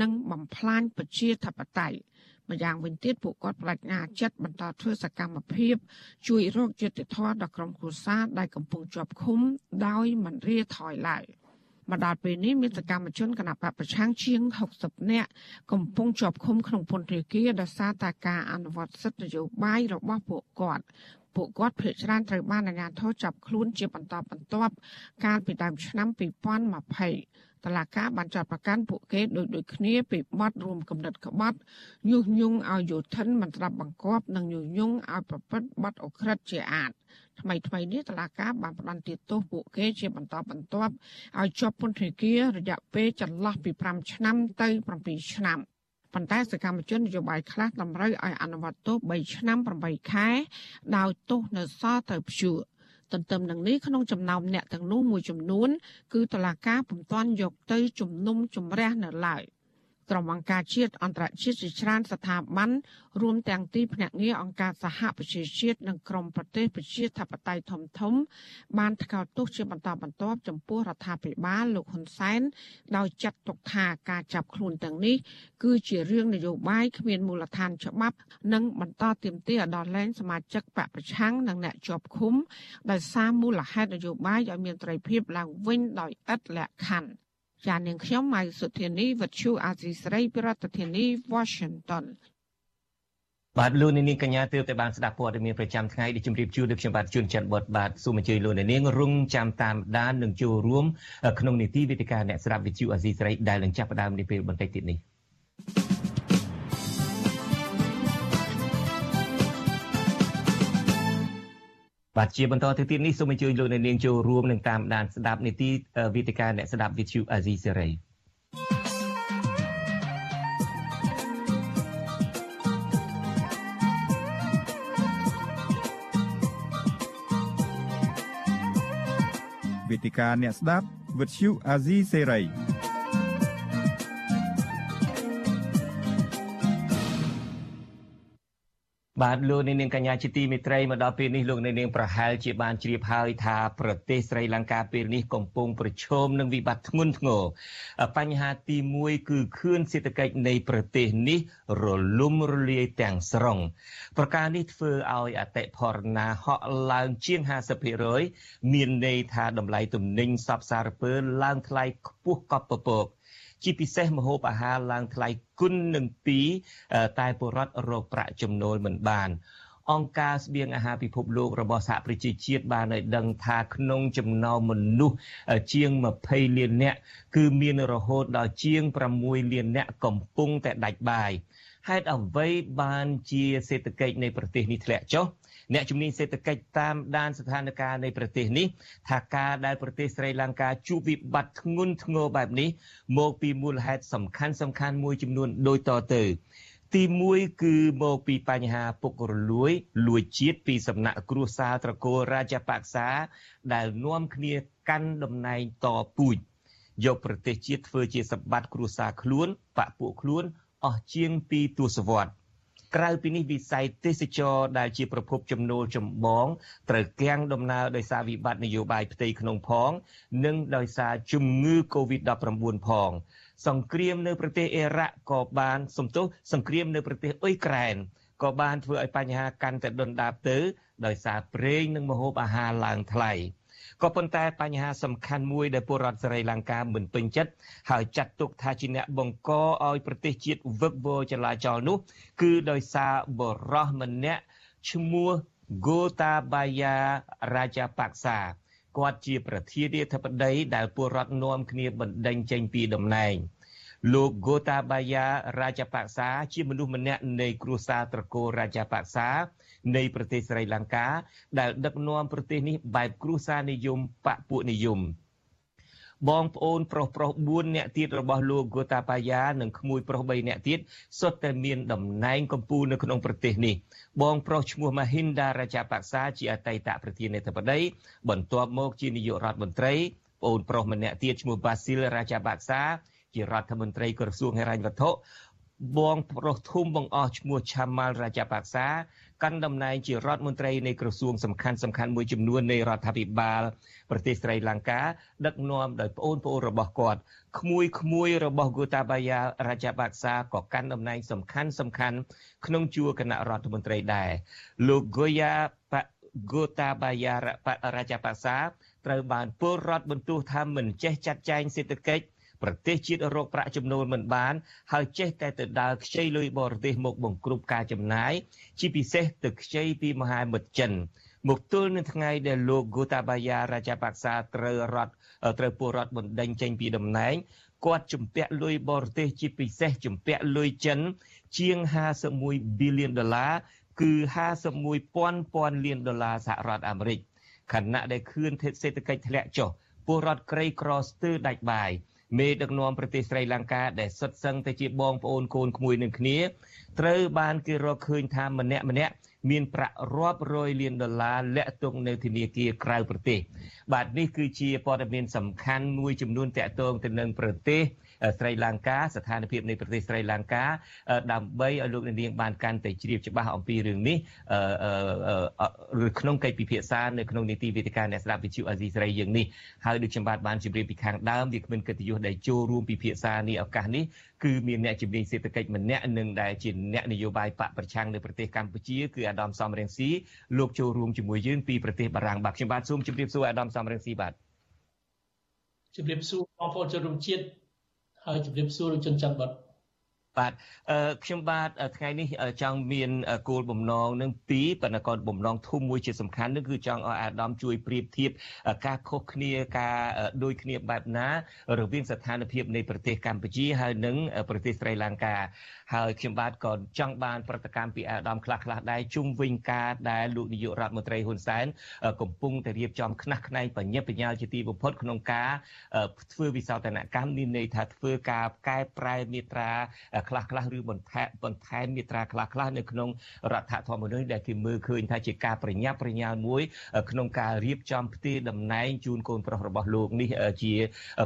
[SPEAKER 7] និងបំផ្លាញប្រជាធិបតេយ្យ ម្យ៉ាងវិញទៀតពួកគាត់បដិញ្ញាចិត្តបន្តធ្វើសកម្មភាព ជួយរកយុត្តិធម៌ដល់ក្រុមគ្រួសារដែលកំពុងជាប់ឃុំ ដោយមិនរាថយឡើយមកដល់ពេលនេះមានសកម្មជនគណបកប្រឆាំងជាង60នាក់កំពុងជាប់ឃុំក្នុងពន្ធនាគារដោយសារតែការអនុវត្តសិទ្ធិនយោបាយរបស់ពួកគាត់ពួកគាត់ភ័យច្រានត្រូវបានអាជ្ញាធរចាប់ខ្លួនជាបន្តបន្ទាប់កាលពីដើមឆ្នាំ2020 តឡាកាបានចាត់ប្រកាន់ពួកគេដោយដូចគ្នាពីបទរួមគំនិតក្បត់ញុះញង់ឲ្យយោធិនមិនស្ដាប់បង្គាប់និងញុះញង់ឲ្យប្រព្រឹត្តបទអក្រិតជាអាតថ្មីថ្មីនេះតឡាកាបានផ្តន្ទាទោសពួកគេជាបន្តបន្ទាប់ឲ្យជាប់ពន្ធនាគាររយៈពេលចន្លោះពី5ឆ្នាំទៅ7ឆ្នាំប៉ុន្តែសកម្មជននយោបាយខ្លះតម្រូវឲ្យអនុវត្តទោស3ឆ្នាំ8ខែដោយទោសនៅសល់ទៅព្យួរ ទន្ទឹមនឹងនេះក្នុងចំណោមអ្នកទាំងនោះមួយចំនួន គឺតឡាការពុំទាន់យកទៅជំនុំជម្រះនៅឡើយ ក្រុមអង្គការជាតិអន្តរជាតិជាច្រើនស្ថាប័នរួមទាំងទីភ្នាក់ងារអង្គការសហប្រជាជាតិនិងក្រុមប្រទេសប្រជាធិបតេយ្យធំធំ បានថ្កោលទោសជាបន្តបន្ទាប់ចំពោះរដ្ឋាភិបាលលោកហ៊ុនសែនដោយចាត់ទុកថាការចាប់ខ្លួនទាំងនេះគឺជារឿងនយោបាយគ្មានមូលដ្ឋានច្បាប់ និងបន្តទាមទារដល់លែងសមាជិកបកប្រឆាំងនិងអ្នកជាប់ឃុំដោយសារមូលហេតុនយោបាយឲ្យមានត្រីភាពឡើងវិញដោយឥតលក្ខខណ្ឌ ចានាងខ្ញុំម៉ៃសុធានីវិទ្យុអាស៊ីស្រីប្រធានាធិបតី Washington
[SPEAKER 1] បាទលោកនាងកញ្ញាទើបតែបានស្ដាប់ព័ត៌មានប្រចាំថ្ងៃដែលជម្រាបជូនដល់ខ្ញុំបាទជួនច័ន្ទបុតបាទសូមអញ្ជើញលោកនាងរងចាំតាមដាននិងចូលរួមក្នុងនីតិវិទ្យាអ្នកស្ដាប់វិទ្យុអាស៊ីសេរីដែលនឹងចាប់ផ្ដើមនាពេលបន្តិចទៀតនេះ បាទជាបន្តទៅទៀតនេះសូមអញ្ជើញលោកនាងចូលរួមនឹងតាមដានស្ដាប់នីតិវិទ្យាអ្នកស្ដាប់វិទ្យុអាស៊ីសេរី
[SPEAKER 19] វេទិកាអ្នកស្ដាប់វិទ្យុអាស៊ីសេរី
[SPEAKER 1] បាទលោកនាងកញ្ញាជាទីមេត្រីមកដល់ពេលនេះលោកនាងប្រហែលជាបានជ្រាបហើយថាប្រទេសស្រីលង្កាពេលនេះកំពុងប្រឈមនឹងវិបត្តិធ្ងន់ធ្ងរបញ្ហាទី1គឺខឿនសេដ្ឋកិច្ចនៃប្រទេសនេះរលំរលាយទាំងស្រុងប្រការនេះធ្វើឲ្យអតិផរណាហក់ឡើងជាង50%មានន័យថាតម្លៃទំនិញសពសារពើឡើងថ្លៃខ្ពស់កប់ពពក ជាពិសេសម្ហូបអាហារឡើងថ្លៃគុណនឹង2តែពលរដ្ឋរកប្រាក់ចំណូលមិនបានអង្គការស្បៀងអាហារពិភពលោករបស់សហប្រជាជាតិបានឲ្យដឹងថាក្នុងចំណោមមនុស្សជាង20លាននាក់គឺមានរហូតដល់ជាង6លាននាក់កំពុងតែដាច់បាយហេតុអ្វីបានជាសេដ្ឋកិច្ចនៃប្រទេសនេះធ្លាក់ចុះ អ្នកជំនាញសេដ្ឋកិច្ចតាមដានស្ថានភាពនៃប្រទេសនេះថាការដែលប្រទេសស្រីលង្កាជួបវិបត្តិធ្ងន់ធ្ងរបែបនេះមកពីមូលហេតុសំខាន់សំខាន់មួយចំនួនដូចតទៅទី1គឺមកពីបញ្ហាពុករលួយលួចជាតិពីសំណាក់គ្រួសារត្រកូលរាជបក្សាដែលនាំគ្នាកាន់តំណែងតពូជយកប្រទេសជាតិធ្វើជាសម្បត្តិគ្រួសារខ្លួនបពពួកខ្លួនអស់ជាង2ទសវត្សរ៍ ក្រៅពីនេះវិស័យទេសចរដែលជាប្រភពចំណូលចម្បងត្រូវគាំងដំណើរដោយសារវិបត្តិនយោបាយផ្ទៃក្នុងផង និងដោយសារជំងឺ Covid-19 ផងសង្គ្រាមនៅប្រទេសអ៊ីរ៉ាក់ក៏បានសំទោសសង្គ្រាមនៅប្រទេសអ៊ុយក្រែនក៏បានធ្វើឲ្យបញ្ហាកាន់តែដុនដាបទៅដោយសារប្រេងនិងម្ហូបអាហារឡើងថ្លៃ។ ក៏ប៉ុន្តែបញ្ហាសំខាន់មួយដែលពលរដ្ឋសេរីលង្កាមិនពេញចិត្តហើយចាត់ទុកថាជាអ្នកបង្កឲ្យប្រទេសជាតិវឹកវរចលាចលនោះ គឺដោយសារបរោះម្នាក់ឈ្មោះ Gotabaya Rajapaksa គាត់ជាប្រធានាធិបតីដែលពលរដ្ឋនាំគ្នាបណ្ដេញចេញពីតំណែងលោក Gotabaya Rajapaksa ជាមនុស្សម្នាក់នៃគ្រួសារត្រកូល Rajapaksa នៃប្រទេសស្រីលង្កាដែលដឹកនាំប្រទេសនេះបែបគ្រួសារនិយមបពពួកនិយមបងប្អូនប្រុសប្រុស4នាក់ទៀតរបស់លោកហ្គូតាបាយ៉ានិងក្មួយប្រុស3នាក់ទៀតសុទ្ធតែមានតំណែងកម្ពុជានៅក្នុងប្រទេសនេះបងប្រុសឈ្មោះម៉ាហ៊ីនដារាជាបក្សាជាអតីតប្រធានាធិបតីបន្ទាប់មកជានាយករដ្ឋមន្ត្រីប្អូនប្រុសម្នាក់ទៀតឈ្មោះបាស៊ីលរាជាបក្សាជារដ្ឋមន្ត្រីក្រសួងហិរញ្ញវត្ថុបងប្រុសធំបងអស់ឈ្មោះឆាម៉ាល់រាជាប ក្សាកាន់តំណែងជារដ្ឋមន្ត្រីនៃក្រសួងសំខាន់សំខាន់មួយចំនួននៃរដ្ឋាភិបាលប្រទេសស្រីលង្កាដឹកនាំដោយប្អូនប្អូនរបស់គាត់ក្មួយក្មួយរបស់ Gotabaya Rajapaksa ក៏កាន់តំណែងសំខាន់សំខាន់ក្នុងជួរគណៈរដ្ឋមន្ត្រីដែរលោក Goya Gotabaya Rajapaksa ត្រូវបានពលរដ្ឋបន្ទោសថាមិនចេះចាត់ចែងសេដ្ឋកិច្ច ប្រទេសជាតិរកប្រាក់ចំណូលមិនបាន ហើយចេះតែទៅដើរខ្ចីលុយបរទេសមកបង្គ្រប់ការចំណាយជាពិសេសទៅខ្ចីពីមហាមិត្តចិនមកទល់នឹងថ្ងៃដែលលោក Gotabaya Rajapaksa ត្រូវរដ្ឋត្រូវពលរដ្ឋបណ្ដេញចេញពីតំណែងគាត់ជំពាក់លុយបរទេសជាពិសេសជំពាក់លុយចិន ជាង51 billion ដុល្លារគឺ51ពាន់ពាន់លានដុល្លារសហរដ្ឋអាមេរិកខណៈដែលខឿនសេដ្ឋកិច្ចធ្លាក់ចុះពលរដ្ឋក្រីក្រស្ទើរដាច់បាយ មេដឹកនាំប្រទេសស្រីលង្កាដែលសុទ្ធសឹងតែជាបងប្អូនកូនក្មួយនឹងគ្នាត្រូវបានគេរកឃើញថាម្នាក់ម្នាក់មានប្រាក់រាប់រយលានដុល្លារលាក់ទុកនៅធនាគារក្រៅប្រទេស បាទនេះគឺជាព័ត៌មានសំខាន់មួយចំនួនតាក់ទងទៅនឹងប្រទេស ស្រីលង្កាស្ថានភាពនៃប្រទេសស្រីលង្កាដើម្បីឲ្យលោកនាងបានកាន់តែជ្រាបច្បាស់អំពីរឿងនេះឬក្នុងកិច្ចពិភាក្សានៅក្នុងនីតិវិទ្យាអ្នកស្ដាប់វិទ្យុអាស៊ីសេរីយើងនេះហើយដូចខ្ញុំបាទបានជម្រាបពីខាងដើមវាគ្មានកិត្តិយសដែលចូលរួមពិភាក្សានេះឱកាសនេះគឺមានអ្នកជំនាញសេដ្ឋកិច្ចម្នាក់និងដែលជាអ្នកនយោបាយបកប្រឆាំងនៅប្រទេសកម្ពុជាគឺអាដាមសំរងស៊ីលោកចូលរួមជាមួយយើងពីប្រទេសបារាំងបាទខ្ញុំបាទសូមជម្រាបសួរអាដាមសំរងស៊ីបាទ
[SPEAKER 20] ជម្រាបសួរបងប្អូនជនរួមជាតិ ហើយជម្រាបសួរលោកជនច័ន្ទបុត
[SPEAKER 1] បាទអឺខ្ញុំបាទថ្ងៃនេះចង់មានគោលបំណងនឹងពីរប៉ុន្តែក៏បំណងធំមួយជាសំខាន់នោះគឺចង់ឲ្យអាដាមជួយប្រៀបធៀបការខុសគ្នាការដូចគ្នាបែបណារវាងស្ថានភាពនៃប្រទេសកម្ពុជាហើយនិងប្រទេសស្រីលង្កាហើយខ្ញុំបាទក៏ចង់បានប្រតិកម្មពីអាដាមខ្លះខ្លះដែរជុំវិញការដែលលោកនាយករដ្ឋមន្ត្រីហ៊ុនសែនកំពុងតែរៀបចំខ្នះខ្នែងបញ្ញាបញ្ញាជាទីបំផុតក្នុងការធ្វើវិសោធនកម្មមានន័យថាធ្វើការកែប្រែមាត្រាខ្លះខ្លះឬបន្ថែមបន្ថែមមាត្រាខ្លះខ្លះនៅក្នុងរដ្ឋធម្មនុញ្ញដែលគេមើលឃើញថាជាការប្រញាប់ប្រញាល់មួយ ក្នុងការរៀបចំផ្ទេរតំណែងជូនកូនប្រុសរបស់លោកនេះជា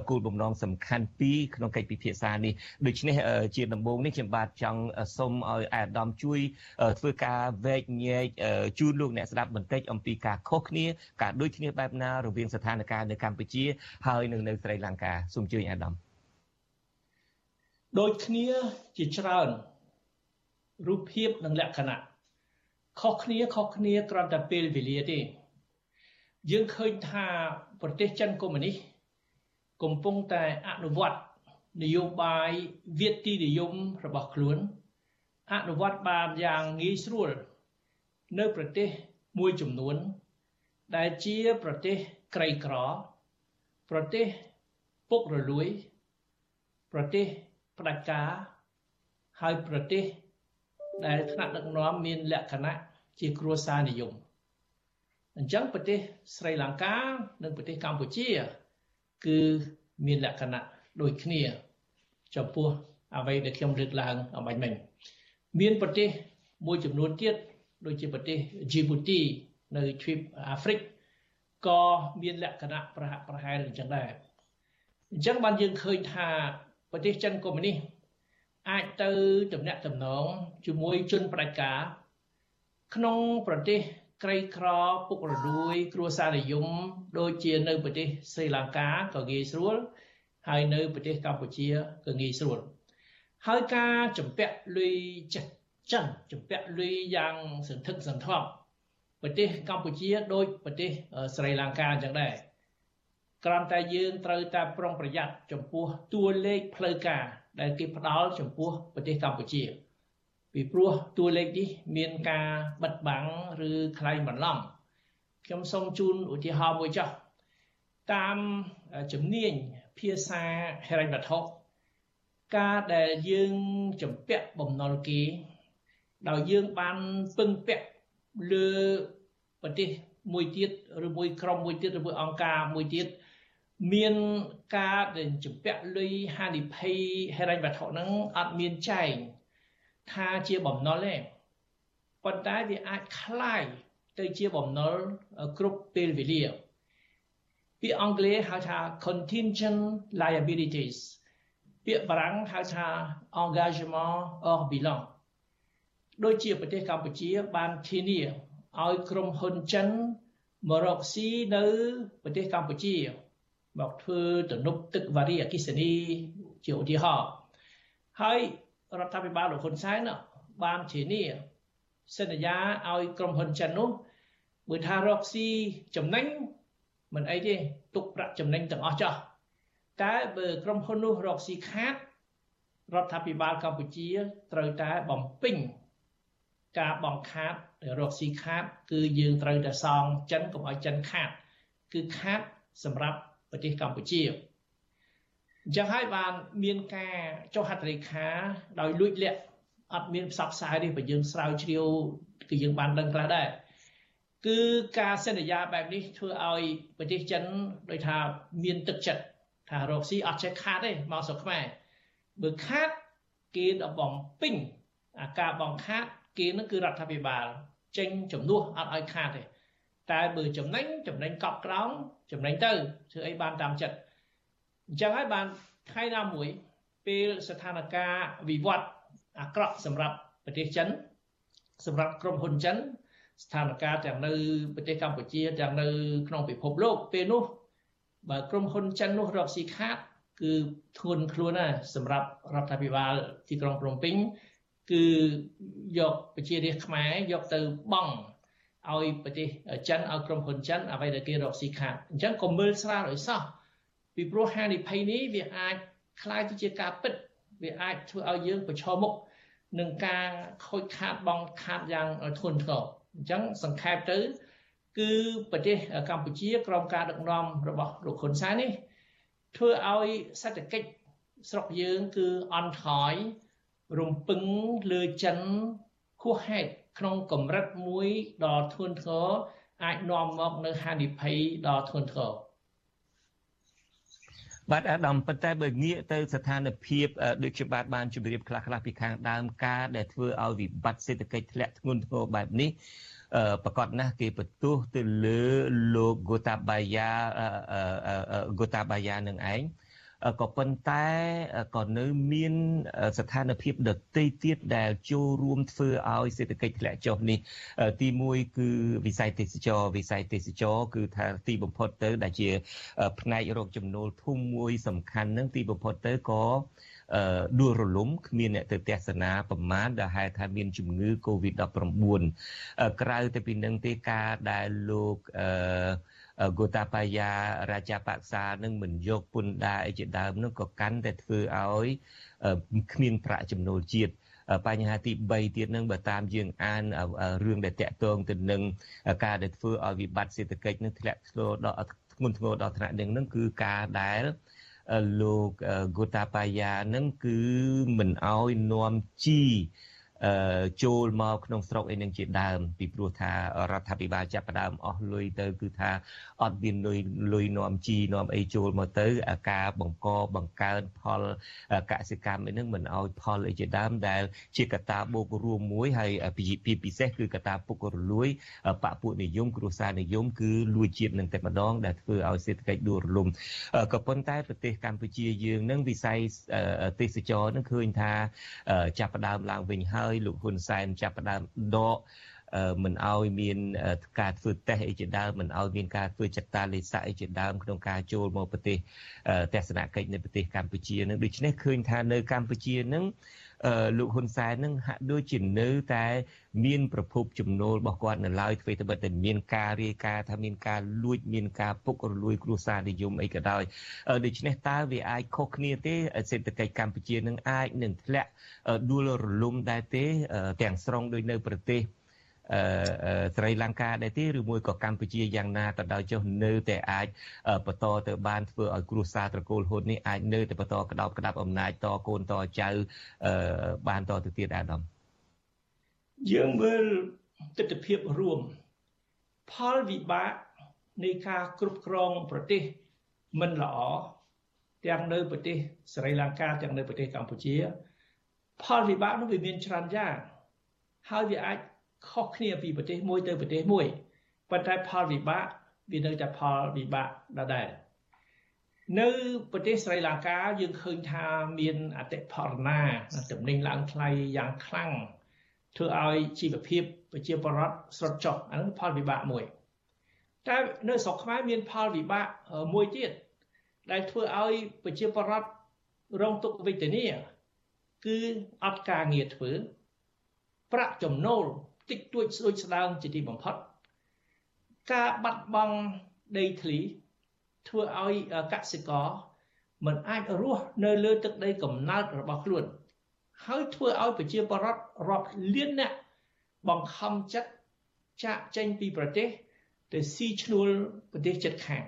[SPEAKER 1] គោលបំណងសំខាន់ពីរក្នុងកិច្ចពិភាក្សានេះដូច្នេះជាដំបូងនេះខ្ញុំបាទចង់សូមឲ្យអាដាមជួយធ្វើការវែកញែកជូនលោកអ្នកស្ដាប់បន្តិចអំពីការខុសគ្នាការដូចគ្នាបែបណារវាងស្ថានភាពនៅកម្ពុជាហើយនិងនៅស្រីលង្កាសូមជួយអាដាម
[SPEAKER 20] ដូចគ្នាជាច្រើនរូបភាពនិងលក្ខណៈខុសគ្នាខុសគ្នាគ្រាន់តែពេលវេលាទេយើងឃើញថាប្រទេសចិនកុម្មុយនីសកំពុងតែអនុវត្ត នយោបាយវិទ្យានិយមរបស់ខ្លួន អនុវត្តបានយ៉ាងងាយស្រួល នៅប្រទេសមួយចំនួន ដែលជាប្រទេសក្រីក្រ ប្រទេសពុករលួយ ប្រទេសផ្ដាច់ការហើយប្រទេស ដែលថ្នាក់ដឹកនាំមានលក្ខណៈជាគ្រួសារនិយមអញ្ចឹងប្រទេសស្រីលង្កានិងប្រទេសកម្ពុជា គឺមានលក្ខណៈដូចគ្នា ចំពោះអ្វីដែលខ្ញុំលើកឡើងអំបញ្ញមិញមានប្រទេសមួយចំនួនទៀតដូចជាប្រទេសជីប៊ូទីនៅទ្វីបអាហ្វ្រិកក៏មានលក្ខណៈប្រហាក់ប្រហែលអញ្ចឹងដែរអញ្ចឹងបានយើងឃើញថាប្រទេសចិនកុម្មុយនីសអាចទៅទំនាក់ទំនងជាមួយជនផ្ដាច់ការក្នុងប្រទេសក្រីក្រពុករលួយ គ្រួសារនិយមដូចជានៅប្រទេសស្រីលង្កាក៏ងាយស្រួល ហើយនៅប្រទេសកម្ពុជាក៏ងាយស្រួលហើយការចម្ពាក់លុយចិនចិនចម្ពាក់លុយយ៉ាងសន្ធឹកសន្ធាប់ប្រទេសកម្ពុជាដូចប្រទេសស្រីលង្កាអញ្ចឹងដែរគ្រាន់តែយើងត្រូវតែប្រុងប្រយ័ត្នចំពោះតួលេខផ្លូវការដែលគេផ្ដល់ចំពោះប្រទេសកម្ពុជា ពីព្រោះតួលេខនេះមានការបិទបាំងឬខ្លែងបន្លំខ្ញុំសូមជូនឧទាហរណ៍មួយចុះតាមជំនាញ ភាសាហិរញ្ញវត្ថុការដែលយើងចម្ពាក់បំណុលគេដោយយើងបានពឹងពាក់លើប្រទេសមួយទៀតឬមួយក្រុមមួយទៀតឬមួយអង្គការមួយទៀតមានការដែលចម្ពាក់លុយហានិភ័យហិរញ្ញវត្ថុហ្នឹងអត់មានចែងថាជាបំណុលទេប៉ុន្តែវាអាចคล้ายទៅជាបំណុលគ្រប់ពេលវេលា ពាក្យអង់គ្លេសហៅថា contingent liabilities ពាក្យបារាំងហៅថា engagement hors bilan ដូចជាប្រទេសកម្ពុជាបានធានាឲ្យក្រុមហ៊ុនចិនមករកស៊ីនៅប្រទេសកម្ពុជា មកធ្វើទំនប់ទឹកវារីអគិសនីជាឧទាហរណ៍ហើយរដ្ឋាភិបាលលោកហ៊ុនសែនបានធានាសន្យាឲ្យក្រុមហ៊ុនចិននោះបើថារកស៊ីចំណេញ មិនអីទេទុកប្រាក់ចំណេញទាំងអស់ចោះតែបើក្រុមហ៊ុននោះរកស៊ីខាតរដ្ឋាភិបាលកម្ពុជាត្រូវតែបំពេញការបង្ខាតរកស៊ីខាត គឺយើងត្រូវតែសងចិនកុំឲ្យចិនខាត គឺខាតសម្រាប់ប្រទេសកម្ពុជាអញ្ចឹងហើយបានមានការចុះហត្ថលេខាដោយលួចលាក់អត់មានផ្សព្វផ្សាយទេបើយើងស្រាវជ្រាវគឺយើងបានដឹងខ្លះដែរ គឺការសន្យាបែបនេះធ្វើឲ្យប្រទេសចិនដោយថាមានទឹកចិត្តថារកស៊ីអត់ចេះខាតទេមកស្រុកខ្មែរបើខាតគេដល់បំពេញអាការបងខាតគេនឹងគឺរដ្ឋាភិបាល ចេញជំនួសអត់ឲ្យខាតទេតែបើចំណេញចំណេញកប់ក្រោមចំណេញទៅធ្វើអីបានតាមចិត្តអញ្ចឹងហើយបានថ្ងៃណាមួយពេលស្ថានភាពវិវត្តអាក្រក់សម្រាប់ប្រទេសចិនសម្រាប់ក្រុមហ៊ុនចិន ស្ថានភាពទាំងនៅប្រទេសកម្ពុជាទាំងនៅក្នុងពិភពលោកពេលនោះបើក្រុមហ៊ុនចិននោះរកស៊ីខាតគឺធ្ងន់ខ្លួនណាស់សម្រាប់រដ្ឋាភិបាលទីក្រុងភ្នំពេញគឺយកប្រជារាស្ត្រខ្មែរយកទៅបង់ឲ្យប្រទេសចិនឲ្យក្រុមហ៊ុនចិនអ្វីដែលគេរកស៊ីខាតអញ្ចឹងកុំមើលស្រាលឲ្យសោះពីព្រោះហានិភ័យនេះវាអាចคล้ายទៅជាការពិត វាអាចធ្វើឲ្យយើងប្រឈមមុខនឹងការខូចខាតបងខាតយ៉ាងធ្ងន់ធ្ងរ អញ្ចឹងសង្ខេបទៅ គឺប្រទេសកម្ពុជាក្រោមការដឹកនាំរបស់លោកហ៊ុនសែននេះធ្វើឲ្យសេដ្ឋកិច្ចស្រុកយើងគឺអន់ថយរំពឹងលើចិនហួសហេតុក្នុងកម្រិតមួយដ៏ធ្ងន់ធ្ងរអាចនាំមកនៅហានិភ័យដ៏ធ្ងន់ធ្ងរ
[SPEAKER 1] បាទអាដាមប៉ុន្តែបើងាកទៅស្ថានភាពដូចជាបាទបានជម្រាបខ្លះៗពីខាងដើមការដែលធ្វើឲ្យវិបត្តិសេដ្ឋកិច្ចធ្លាក់ធ្ងន់ធ្ងរបែបនេះប្រកាសណាស់គេបន្ទោសទៅលើលោក Gotabaya Gotabaya នឹងឯង ក៏ប៉ុន្តែក៏នៅមានស្ថានភាពដទៃទៀតដែលចូលរួមធ្វើឲ្យសេដ្ឋកិច្ចធ្លាក់ចុះនេះ ទី1គឺវិស័យទេសចរវិស័យទេសចរគឺថាទីបំផុតទៅ ដែលជា ផ្នែករកចំណូលធំមួយសំខាន់នឹងទីបំផុតទៅក៏ដួលរលំគ្មានអ្នកទៅទស្សនាប្រមាណដែលហេតុថាមានជំងឺ Covid-19 ក្រៅទៅពីនឹងទេការដែលលោកអឺ Gotabaya រាជាបក្សានឹងមិនយកពន្ធដារអីជាដើមនឹងក៏កាន់តែធ្វើឲ្យគ្មានប្រាក់ចំណូលជាតិបញ្ហាទី3ទៀតនឹងបើតាមយើងអានរឿងដែលតាក់ទងទៅនឹងការដែលធ្វើឲ្យវិបត្តិសេដ្ឋកិច្ចនឹងធ្លាក់ធ្ងរដល់ធ្ងន់ធ្ងរដល់ថ្នាក់នឹងនឹងគឺការដែលលោក Gotabaya នឹងគឺមិនអោយនាំជី ចូលមកក្នុងស្រុកអីនឹងជាដើម ពីព្រោះថារដ្ឋាភិបាលចាប់ផ្ដើមអស់លុយទៅគឺថាអត់មានលុយលុយនាំជីនាំអីចូលមកទៅការបង្កបង្កើនផលកសិកម្មអីនឹងមិនអោយផលអីជាដើមដែល ជាកត្តាបូករួមមួយហើយពីពិសេសគឺកត្តាពុករលួយបពពួកនិយមគ្រួសារនិយមគឺលួចជាតិនឹងតែម្ដងដែលធ្វើឲ្យសេដ្ឋកិច្ចដួលរលំក៏ប៉ុន្តែប្រទេសកម្ពុជាយើងនឹងវិស័យទេសចរនឹងឃើញថាចាប់ផ្ដើមឡើងវិញហើយលោកហ៊ុនសែនចាប់ផ្ដើមដកមិនឲ្យមានការធ្វើតេស្តអីជាដើមមិនឲ្យមានការធ្វើចតាលេខអីជាដើមក្នុងការចូលមកប្រទេសទស្សនកិច្ចនៅប្រទេសកម្ពុជានឹងដូច្នេះឃើញថានៅកម្ពុជានឹង លោកហ៊ុនសែននឹងហាក់ដូចជានៅតែមានប្រភពចំណូលរបស់គាត់នៅឡើយធ្វើទៅបើតែមានការរាយការណ៍ថាមានការលួចមានការពុករលួយគ្រួសារនិយមអីក៏ដោយដូច្នេះតើវាអាចខុសគ្នាទេសេដ្ឋកិច្ចកម្ពុជានឹងអាចនឹងធ្លាក់ដួលរលំដែរទេទាំងស្រុងដូចនៅប្រទេសអឺ ស្រីលង្កាដែរទេឬមួយក៏កម្ពុជាយ៉ាងណាក៏ដោយចុះនៅតែអាចបន្តទៅបានធ្វើឲ្យគ្រួសារត្រកូលហ៊ុននេះអាចនៅតែបន្តក្តោបក្តាប់អំណាចតកូនតចៅបានតទៅទៀតអាដាម
[SPEAKER 20] យើងមើលទស្សនវិជ្ជារួម ផលវិបាកនៃការគ្រប់គ្រងប្រទេសមិនល្អទាំងនៅប្រទេសស្រីលង្កាទាំងនៅប្រទេសកម្ពុជា ផលវិបាកនោះវាមានច្រើនយ៉ាងហើយវាអាច ខុសគ្នាពីប្រទេសមួយទៅប្រទេសមួយប៉ុន្តែផលវិបាកវានៅតែផលវិបាកដដែលនៅប្រទេសស្រីលង្កាយើងឃើញថាមានអតិផរណាតំណែងឡើងថ្លៃយ៉ាងខ្លាំងធ្វើឲ្យជីវភាពប្រជាពលរដ្ឋស្រុតចុះអានោះផលវិបាកមួយតែនៅស្រុកខ្មែរមានផលវិបាកមួយទៀតដែលធ្វើឲ្យប្រជាពលរដ្ឋរងទុក្ខវេទនាគឺអត់ការងារធ្វើប្រាក់ចំណូល តិចតួចស្ដួចស្ដើងជាទីបំផុតការបាត់បង់ដីធ្លីធ្វើឲ្យកសិករមិនអាចរស់នៅលើទឹកដីកំណើតរបស់ខ្លួន ហើយធ្វើឲ្យប្រជាពលរដ្ឋរាប់លានអ្នកបង្ខំចិត្តចាក់ចេញពីប្រទេសទៅស៊ីឈ្នួលប្រទេសជិតខាង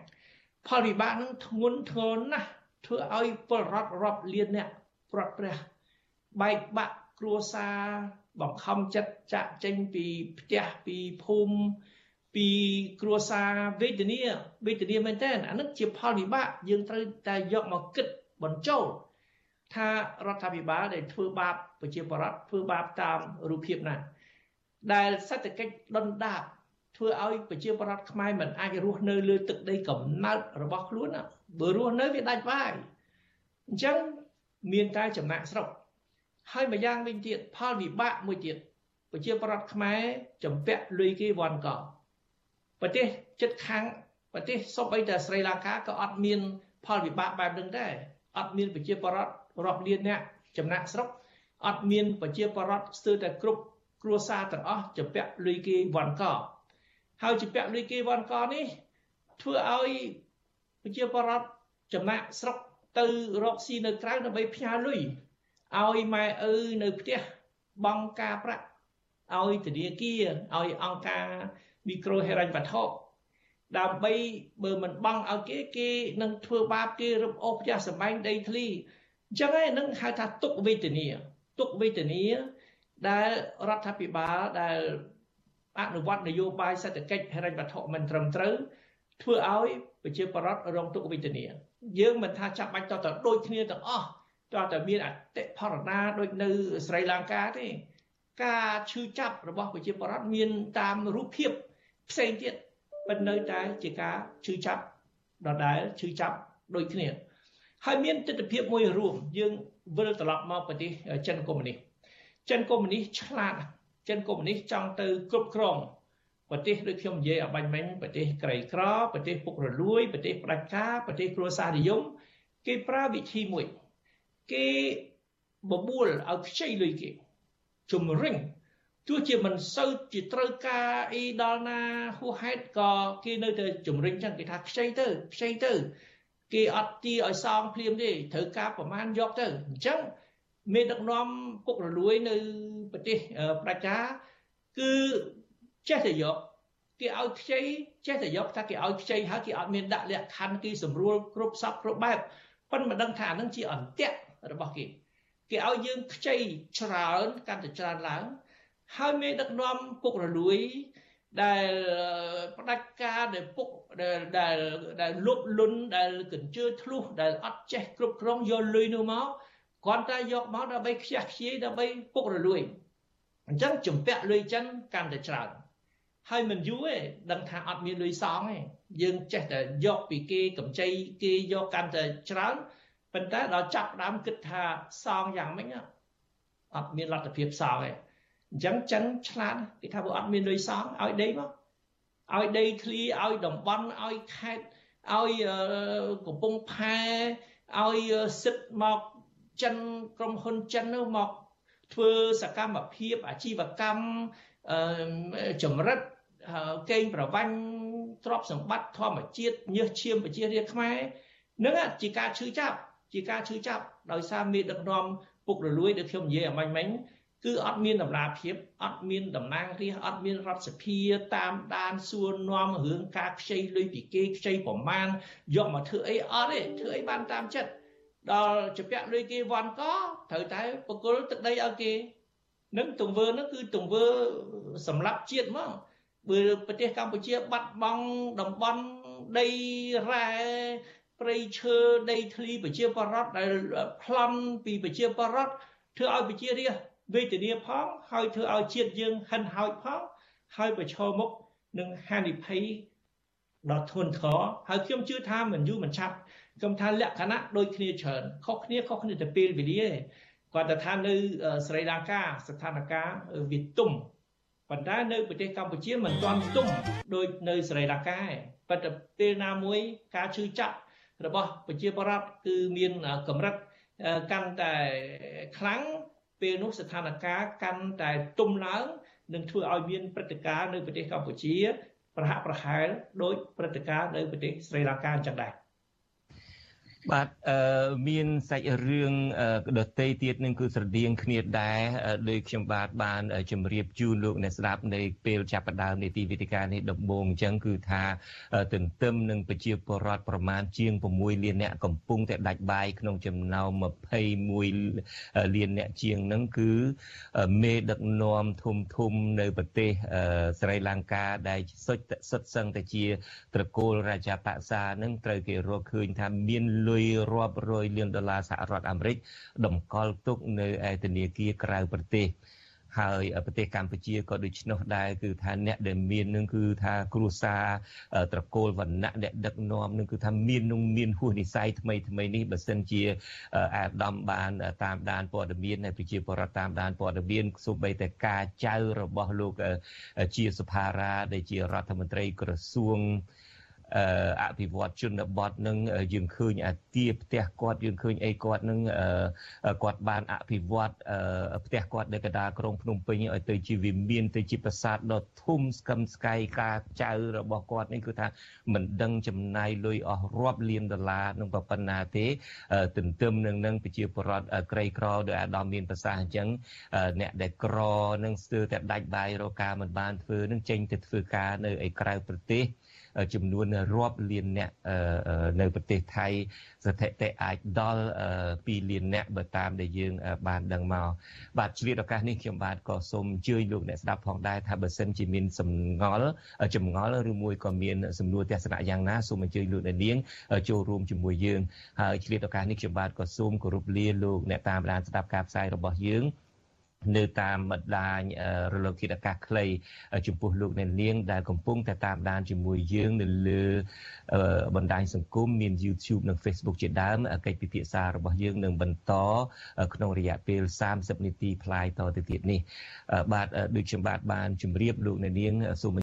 [SPEAKER 20] ផលវិបាកនឹងធ្ងន់ធ្ងរណាស់ធ្វើឲ្យពលរដ្ឋរាប់លានអ្នកព្រាត់ព្រះបែកបាក់គ្រួសារ បង្ខំចិត្តចាក់ចេញពីផ្ទះពីភូមិពីគ្រួសារវេទនាវេទនាមែនតើអានឹងជាផលវិបាកយើងត្រូវតែយកមកគិតបញ្ចូលថារដ្ឋាភិបាលដែលធ្វើបាបប្រជាពលរដ្ឋធ្វើបាបតាមរូបភាពណាដែលសេដ្ឋកិច្ចដុនដាបធ្វើឲ្យប្រជាពលរដ្ឋខ្មែរមិនអាចរស់នៅលើទឹកដីកំណើតរបស់ខ្លួនបើរស់នៅវាដាច់បាយអញ្ចឹងមានតែចំណាក់ស្រុក ហើយម្យ៉ាងវិញទៀតផលវិបាកមួយទៀតប្រជាប្រដ្ឋខ្មែរចំពាក់លុយគេវ៉ាន់កប្រទេសចិត្តខាងប្រទេសសូម្បីតែស្រីលង្កាក៏អត់មាន ផលវិបាកបែបហ្នឹងដែរអត់មានប្រជាប្រដ្ឋរាប់លានអ្នកចំណាក់ស្រុកអត់មានប្រជាប្រដ្ឋស្ទើរតែគ្រប់គ្រួសារទាំងអស់ចំពាក់លុយគេវ៉ាន់កហើយចំពាក់លុយគេវ៉ាន់កនេះធ្វើឲ្យប្រជាប្រដ្ឋចំណាក់ស្រុកទៅរកស៊ីនៅក្រៅដើម្បីផ្ញើលុយ ឲ្យម៉ែឪនៅផ្ទះបង់ការប្រាក់ឲ្យធនាគារឲ្យអង្គការមីក្រូហិរញ្ញវត្ថុដើម្បីបើមិនបង់ឲ្យគេគេនឹងធ្វើបាបគេរំអូសផ្ទះសម្បែងដីធ្លីអញ្ចឹងឯនឹងហៅថាទុកវេទនាទុកវេទនាដែលរដ្ឋាភិបាលដែលអនុវត្តនយោបាយសេដ្ឋកិច្ចហិរញ្ញវត្ថុមិនត្រឹមត្រូវធ្វើឲ្យប្រជាពលរដ្ឋរងទុក្ខវេទនាយើងមិនថាចាំបាច់តទៅដូចគ្នាទាំងអស់ តើតែមានអតិផរណាដូចនៅស្រីលង្កាទេ ការឈឺចាប់របស់ប្រជាពលរដ្ឋមានតាមរូបភាពផ្សេងទៀតប៉ុន្តែនៅតែជាការឈឺចាប់ដដែលឈឺចាប់ដូចគ្នាហើយមានទស្សនវិជ្ជាមួយរួមយើងវិលត្រឡប់មកប្រទេសចិនកុម្មុយនីសចិនកុម្មុយនីសឆ្លាតចិនកុម្មុយនីសចង់ទៅគ្រប់គ្រងប្រទេសដូចខ្ញុំនិយាយអបាញ់មិញប្រទេសក្រីក្រប្រទេសពុករលួយប្រទេសផ្ដាច់ការប្រទេសគ្រួសារនិយមគេប្រើវិធីមួយ គេបបួលឲ្យខ្ចីលុយគេជំរិញទោះជាមិនសូវជាត្រូវការអីដល់ណាហួសហេតុក៏គេនៅតែជំរិញចឹងគេថាខ្ចីទៅខ្ចីទៅគេអត់ទីឲ្យសងភ្លាមទេត្រូវការប្រមាណយកទៅអញ្ចឹងមេដឹកនាំពុករលួយនៅប្រទេសប្រជាគឺចេះតែយកគេឲ្យខ្ចីចេះតែយកថាគេឲ្យខ្ចីហើយគេអត់មានដាក់លក្ខខណ្ឌគេសម្រួលគ្រប់សពគ្រប់បែបប៉ុន្តែមិនដឹងថាអានឹងជាអន្ទាក់ របស់គេគេឲ្យយើងខ្ចីច្រើនកាន់តែច្រើនឡើង ហើយមេដឹកនាំពុករលួយដែលផ្ដាច់ការដែលពុកដែលដែលដែលលុបលុនដែលកញ្ជើធ្លុះដែលអត់ចេះគ្រប់គ្រងយកលុយនោះមកគ្រាន់តែយកមកដើម្បីខ្ជះខ្ជាយដើម្បីពុករលួយអញ្ចឹងជំពាក់លុយចិនកាន់តែច្រើនហើយមិនយូរទេដឹងថាអត់មានលុយសងទេយើងចេះតែយកពីគេកម្ចីគេយកកាន់តែច្រើន ប៉ុន្តែដល់ចាប់ដើមគិតថាសងយ៉ាងម៉េចអត់មានលទ្ធភាពសងទេអញ្ចឹងចិនឆ្លាតគេថាវាអត់មានលុយសងឲ្យដីមកឲ្យដីធ្លីឲ្យតំបន់ឲ្យខេត្តឲ្យកំពង់ផែឲ្យសិទ្ធមកចិនក្រុមហ៊ុនចិននោះមកធ្វើសកម្មភាពអាជីវកម្មចម្រិតកេងប្រវាញ់ទ្រព្យសម្បត្តិធម្មជាតិញើសឈាមប្រជារាស្ត្រខ្មែរនឹងជាការឈឺចាប់ ជាការឈឺចាប់ដោយសារមេដឹកនាំពុករលួយដែលខ្ញុំនិយាយអមាញ់មិញគឺអត់មានតម្លាភាពអត់មានតំណាងរាស្ត្រអត់មានរដ្ឋសភាតាមដានសួរនាំរឿងការខ្ចីលុយពីគេខ្ចីប្រមាណយកមកធ្វើអីអត់ទេធ្វើអីបានតាមចិត្តដល់ជពាក់លុយគេវ៉ាន់ក៏ត្រូវតែបកគលទឹកដីឲ្យគេនឹងទង្វើនោះគឺទង្វើសម្រាប់ជាតិមកបើប្រទេសកម្ពុជាបាត់បង់តំបន់ដីរ៉ែ ព្រៃឈើដីធ្លីប្រជាពលរដ្ឋដែលប្លន់ពីប្រជាពលរដ្ឋធ្វើឲ្យប្រជារាស្ត្រវេទនាផងហើយធ្វើឲ្យជាតិយើងហិនហោចផងហើយប្រឈមមុខនឹងហានិភ័យដ៏ធ្ងន់ធ្ងរហើយខ្ញុំជឿថាមិនយូរមិនឆាប់ខ្ញុំថាលក្ខណៈដូចគ្នាច្រើនខុសគ្នាខុសគ្នាទៅពេលវេលាគាត់ទៅថានៅស្រីលង្កាស្ថានភាពវាទុំប៉ុន្តែនៅប្រទេសកម្ពុជាមិនទាន់ទុំដូចនៅស្រីលង្កាទេប៉ុន្តែពេលណាមួយការឈឺចាប់ របស់ប្រជាពលរដ្ឋគឺមានកម្រិតកាន់តែខ្លាំងពេលនោះស្ថានភាពកាន់តែទុំឡើងនឹងធ្វើឲ្យមានព្រឹត្តិការណ៍នៅប្រទេសកម្ពុជា ប្រហាក់ប្រហែលដោយព្រឹត្តិការណ៍នៅប្រទេសស្រីលង្កាអញ្ចឹងដែរ
[SPEAKER 1] បាទអឺមានសាច់រឿងដតីទៀតនឹងគឺស្រដៀងគ្នាដែរដោយខ្ញុំបាទបានជម្រាបជូនលោកអ្នកស្ដាប់នៃពេលចាប់ផ្ដើមនៃទីវិទ្យានេះដំបូងអញ្ចឹងគឺថាទន្ទឹមនឹងប្រជាពលរដ្ឋប្រមាណជាង6លានអ្នកកំពុងតែដាច់បាយក្នុងចំណោម21លានអ្នកជាងហ្នឹងគឺមេដឹកនាំធំធំនៅប្រទេសស្រីលង្កាដែលសុទ្ធសុទ្ធសឹងតែជាត្រកូលរាជាបក្សានឹងត្រូវគេរកឃើញថាមានលុយរាប់រយលានដុល្លារសហរដ្ឋអាមេរិកតម្កល់ទុកនៅឯធនាគារក្រៅប្រទេសហើយប្រទេសកម្ពុជាក៏ដូច្នោះដែរគឺថាអ្នកដែលមាននឹងគឺថាគ្រួសារត្រកូលវណ្ណៈអ្នកដឹកនាំនឹងគឺថាមាននឹងមានហួសនិស័យថ្មីថ្មីនេះបើសិនជាអាដាមបានតាមដានព័ត៌មាននៃប្រជាពលរដ្ឋតាមដានព័ត៌មានសូម្បីតែការចៅរបស់លោកជាសុផារ៉ាដែលជារដ្ឋមន្ត្រីក្រសួងអ ភិវឌ្ឍជនបទនឹងយើងឃើញអាគារផ្ទះគាត់យើងឃើញអីគាត់នឹងគាត់បានអភិវឌ្ឍផ្ទះគាត់នៅកណ្ដាលក្រុងភ្នំពេញឲ្យទៅជាវិមានទៅជាប្រាសាទដ៏ធំស្កឹមស្កៃការចៅរបស់គាត់នេះគឺថាមិនដឹងចំណាយលុយអស់រាប់លានដុល្លារនឹងប៉ុណ្ណាទេទន្ទឹមនឹងនឹងប្រជាពលរដ្ឋក្រីក្រដោយអាដាមមានប្រសាសន៍អញ្ចឹងអ្នកដែលក្រនឹងស្ទើរតែដាច់បាយរកការមិនបានធ្វើនឹងចេញទៅធ្វើការនៅឯក្រៅប្រទេស ចំនួនរាប់លានអ្នកនៅប្រទេសថៃស្ថិតិអាចដល់2លានអ្នកបើតាមដែលយើងបានដឹងមកបាទជ្រាបឱកាសនេះខ្ញុំបាទក៏សូមអញ្ជើញលោកអ្នកស្ដាប់ផងដែរថាបើសិនជាមានសំងល់ចម្ងល់ឬមួយក៏មានសំណួរទស្សនៈយ៉ាងណាសូមអញ្ជើញលោកអ្នកនាងចូលរួមជាមួយយើងហើយជ្រាបឱកាសនេះខ្ញុំបាទក៏សូមគោរពលាលោកអ្នកតាមដានស្ដាប់ការផ្សាយរបស់យើង នៅតាមបណ្ដាញរលកធាតុអាកាសខ្លីចំពោះលោកអ្នកនាងដែលកំពុងតែតាមដានជាមួយយើងនៅលើបណ្ដាញសង្គមមាន YouTube និង Facebook ជាដើមកិច្ចពិភាក្សារបស់យើងនឹងបន្តក្នុងរយៈពេល30នាទីផ្លាយតទៅទៀតនេះបាទដូចខ្ញុំបាទបានជម្រាបលោកអ្នកនាងសូម